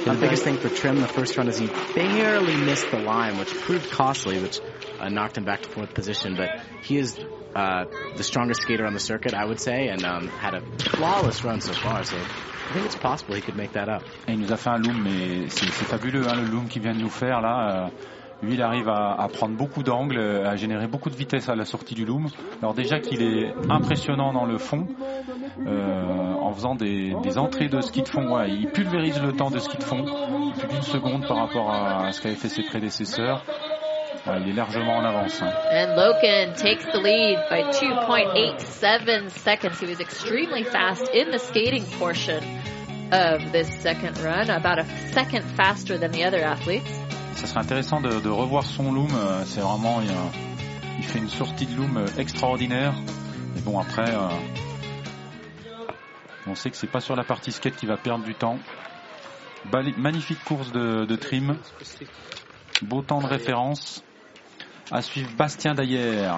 The biggest thing for Trim the first run is he barely missed the line, which proved costly, which uh, knocked him back to fourth position. But he is uh, the strongest skater on the circuit, I would say, and um, had a flawless run so far. So I think it's possible he could make that up. Et il nous a fait un loom, mais c'est c'est fabuleux, hein, le loom qu'il vient de nous faire là. Euh, lui, il arrive à, à prendre beaucoup d'angles, à générer beaucoup de vitesse à la sortie du loom. Alors déjà qu'il est impressionnant dans le fond, euh, en faisant des, des entrées de ski de fond, ouais, il pulvérise le temps de ski de fond, plus d'une seconde par rapport à ce qu'avaient fait ses prédécesseurs. Ouais, il est largement en avance. hein. And Loken takes the lead by 2.87 seconds. He was extremely fast in the skating portion of this second run, about a second faster than the other athletes. Ça serait intéressant de, revoir son loom. euh, C'est vraiment, il, fait une sortie de loom euh, extraordinaire. Mais bon, après, euh, on sait que c'est pas sur la partie skate qu'il va perdre du temps. Magnifique course de, trim. Beau temps de référence. À suivre Bastien Dayer.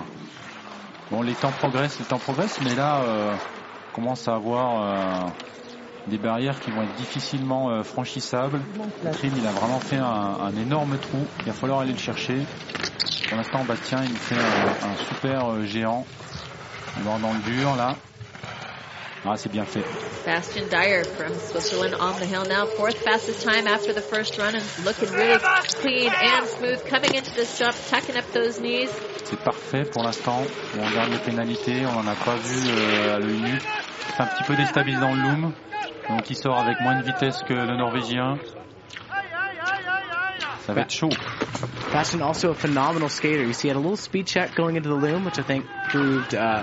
Bon, les temps progressent, les temps progressent, mais là, on commence à avoir des barrières qui vont être difficilement euh, franchissables. Trim, il a vraiment fait un, un énorme trou. Il va falloir aller le chercher. Pour l'instant, Bastien, il fait un, un super euh, géant. Il va dans le dur, là. Ah, c'est bien fait. Bastian Dyer from Switzerland on the hill now, fourth fastest time after the first run and looking really clean and smooth coming into this jump, tucking up those knees. C'est parfait pour l'instant. On regarde les pénalités. On n'en a pas vu euh, à l'œil nu. C'est un petit peu déstabilisant le loom. Donc il sort avec moins de vitesse que le Norvégien. Ça va être chaud. Bastian also a phenomenal skater. You see, he had a little speed check going into the loom, which I think proved uh,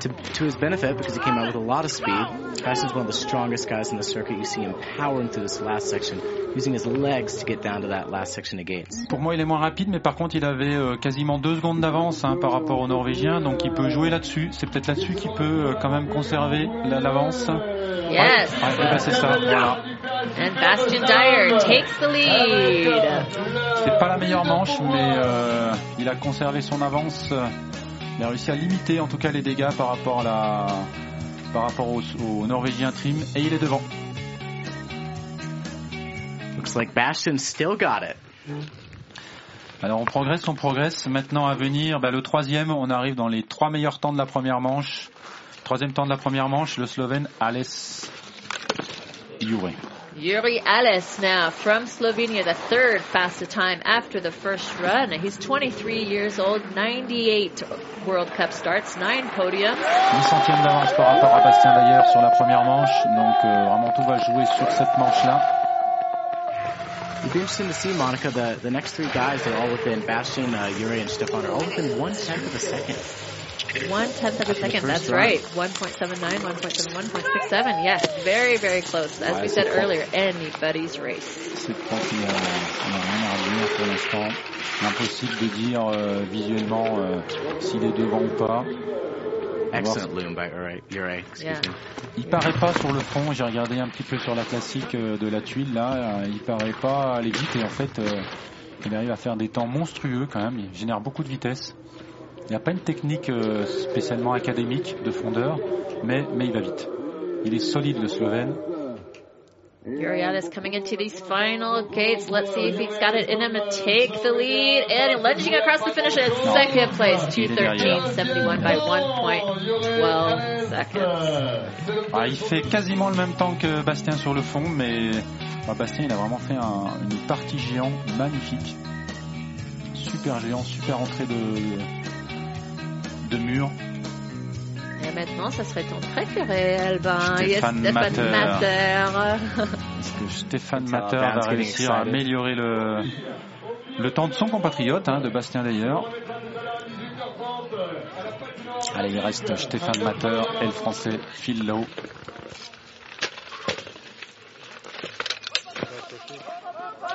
to, to his benefit because he came out with a lot of speed. Bastian's one of the strongest guys in the circuit. You see him powering through this last section, using his legs to get down to that last section of gates. Pour moi, il est moins rapide, mais par contre, il avait euh, quasiment deux secondes d'avance hein, par rapport au Norvégien, donc il peut jouer là-dessus. C'est peut-être là-dessus qu'il peut euh, quand même conserver la- l'avance. Yes. Ouais, c'est ça. Voilà. And Bastian Dyer takes the lead. C'est pas la meilleure manche, mais euh, il a conservé son avance. Il a réussi à limiter en tout cas les dégâts par rapport à la, par rapport au, au Norvégien Trim, et il est devant. Looks like Bastian still got it. Alors on progresse, on progresse. Maintenant à venir, bah, le troisième, on arrive dans les trois meilleurs temps de la première manche. Troisième temps de la première manche, le Slovène Ales Jure. Yuri Alice now from Slovenia, the third fastest time after the first run. He's 23 years old, 98 World Cup starts, 9 podiums. 8 centièmes d'avance par rapport à Bastien d'ailleurs sur la première manche, donc euh, vraiment tout va jouer sur cette manche-là. It'd be interesting to see, Monica, the, the next three guys, they're all within Bastian, uh, Yuri, and Stefan, are all within one tenth of a second. One tenth of a second, that's run. right. 1.79, 1.71, 1.67. Yes, very, very close. As Ouais, we c'est said earlier, anybody's race. C'est propre, y a rien à redire pour l'instant? Impossible de dire euh, visuellement euh, s'il est devant ou pas. Excellent loom by excuse Yeah. me. Il paraît pas sur le fond, j'ai regardé un petit peu sur la classique euh, de la tuile là, euh, il paraît pas aller vite et en fait euh, il arrive à faire des temps monstrueux quand même, il génère beaucoup de vitesse. Il n'a pas une technique euh, spécialement académique de fondeur, mais, mais il va vite. Il est solide le Slovène. Alice coming into these final gates. Let's see if he's got it in him to take the lead. And lunging across the finish at second place, Il est derrière. 213.71 by 1.12 seconds. Ah, il fait quasiment le même temps que Bastien sur le fond, mais bah, Bastien il a vraiment fait un- une partie géant magnifique. Super géant, super entrée de, de mur. Et maintenant, ça serait ton préféré, Albin. Yes, Stéphane Stéphane Matter. Matter. Est-ce que Stéphane how va réussir à améliorer le, le temps de son compatriote, hein, de Bastien d'ailleurs Allez, il reste Stéphane Matter et le français Phil Lowe.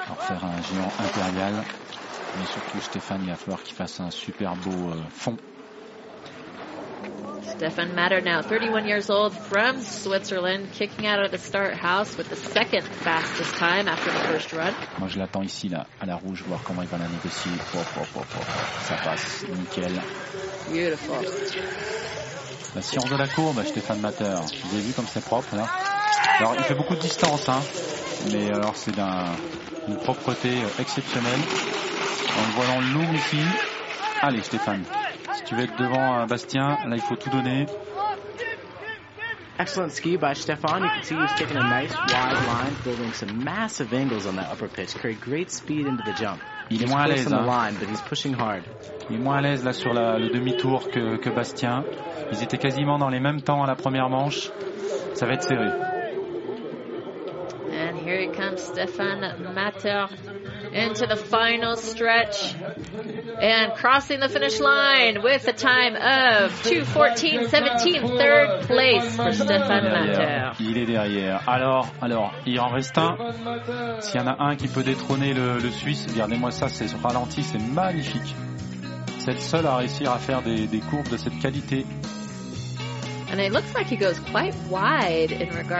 On va faire un géant impérial. Mais surtout Stéphane, il va falloir qu'il fasse un super beau euh, fond. Stefan Matter now, 31 years old from Switzerland, kicking out of the start house with the second fastest time after the first run. Moi je l'attends ici là, à la rouge, voir comment il va la négocier. Pop, pop, pop. Ça passe, nickel. Beautiful. La science de la courbe, Stéphane Matter. Vous avez vu comme c'est propre là? Alors il fait beaucoup de distance, hein, mais alors c'est d'un- d'une propreté euh, exceptionnelle. En le voyant loom ici. Allez Stéphane, si tu veux être devant euh, Bastien, là il faut tout donner. Excellent ski by Stefan. You can see he was taking a nice wide line, building some massive angles on that upper pitch. Carried great speed into the jump. Il est He's moins à l'aise. on the hein. line, but he's pushing hard. Il est moins à l'aise là sur la- le demi-tour que, que Bastien. Ils étaient quasiment dans les mêmes temps à la première manche. Ça va être serré. And here he comes, Stefan Matter into the final stretch and crossing the finish line with a time of 2.14.17, third place for Stefan Matter. Il est derrière. Alors, alors, il en reste un. S'il y en a un qui peut détrôner le, le Suisse, regardez-moi ça, c'est ralenti, c'est magnifique. C'est le seul à réussir à faire des, des courbes de cette qualité. And it looks like he goes quite wide in regard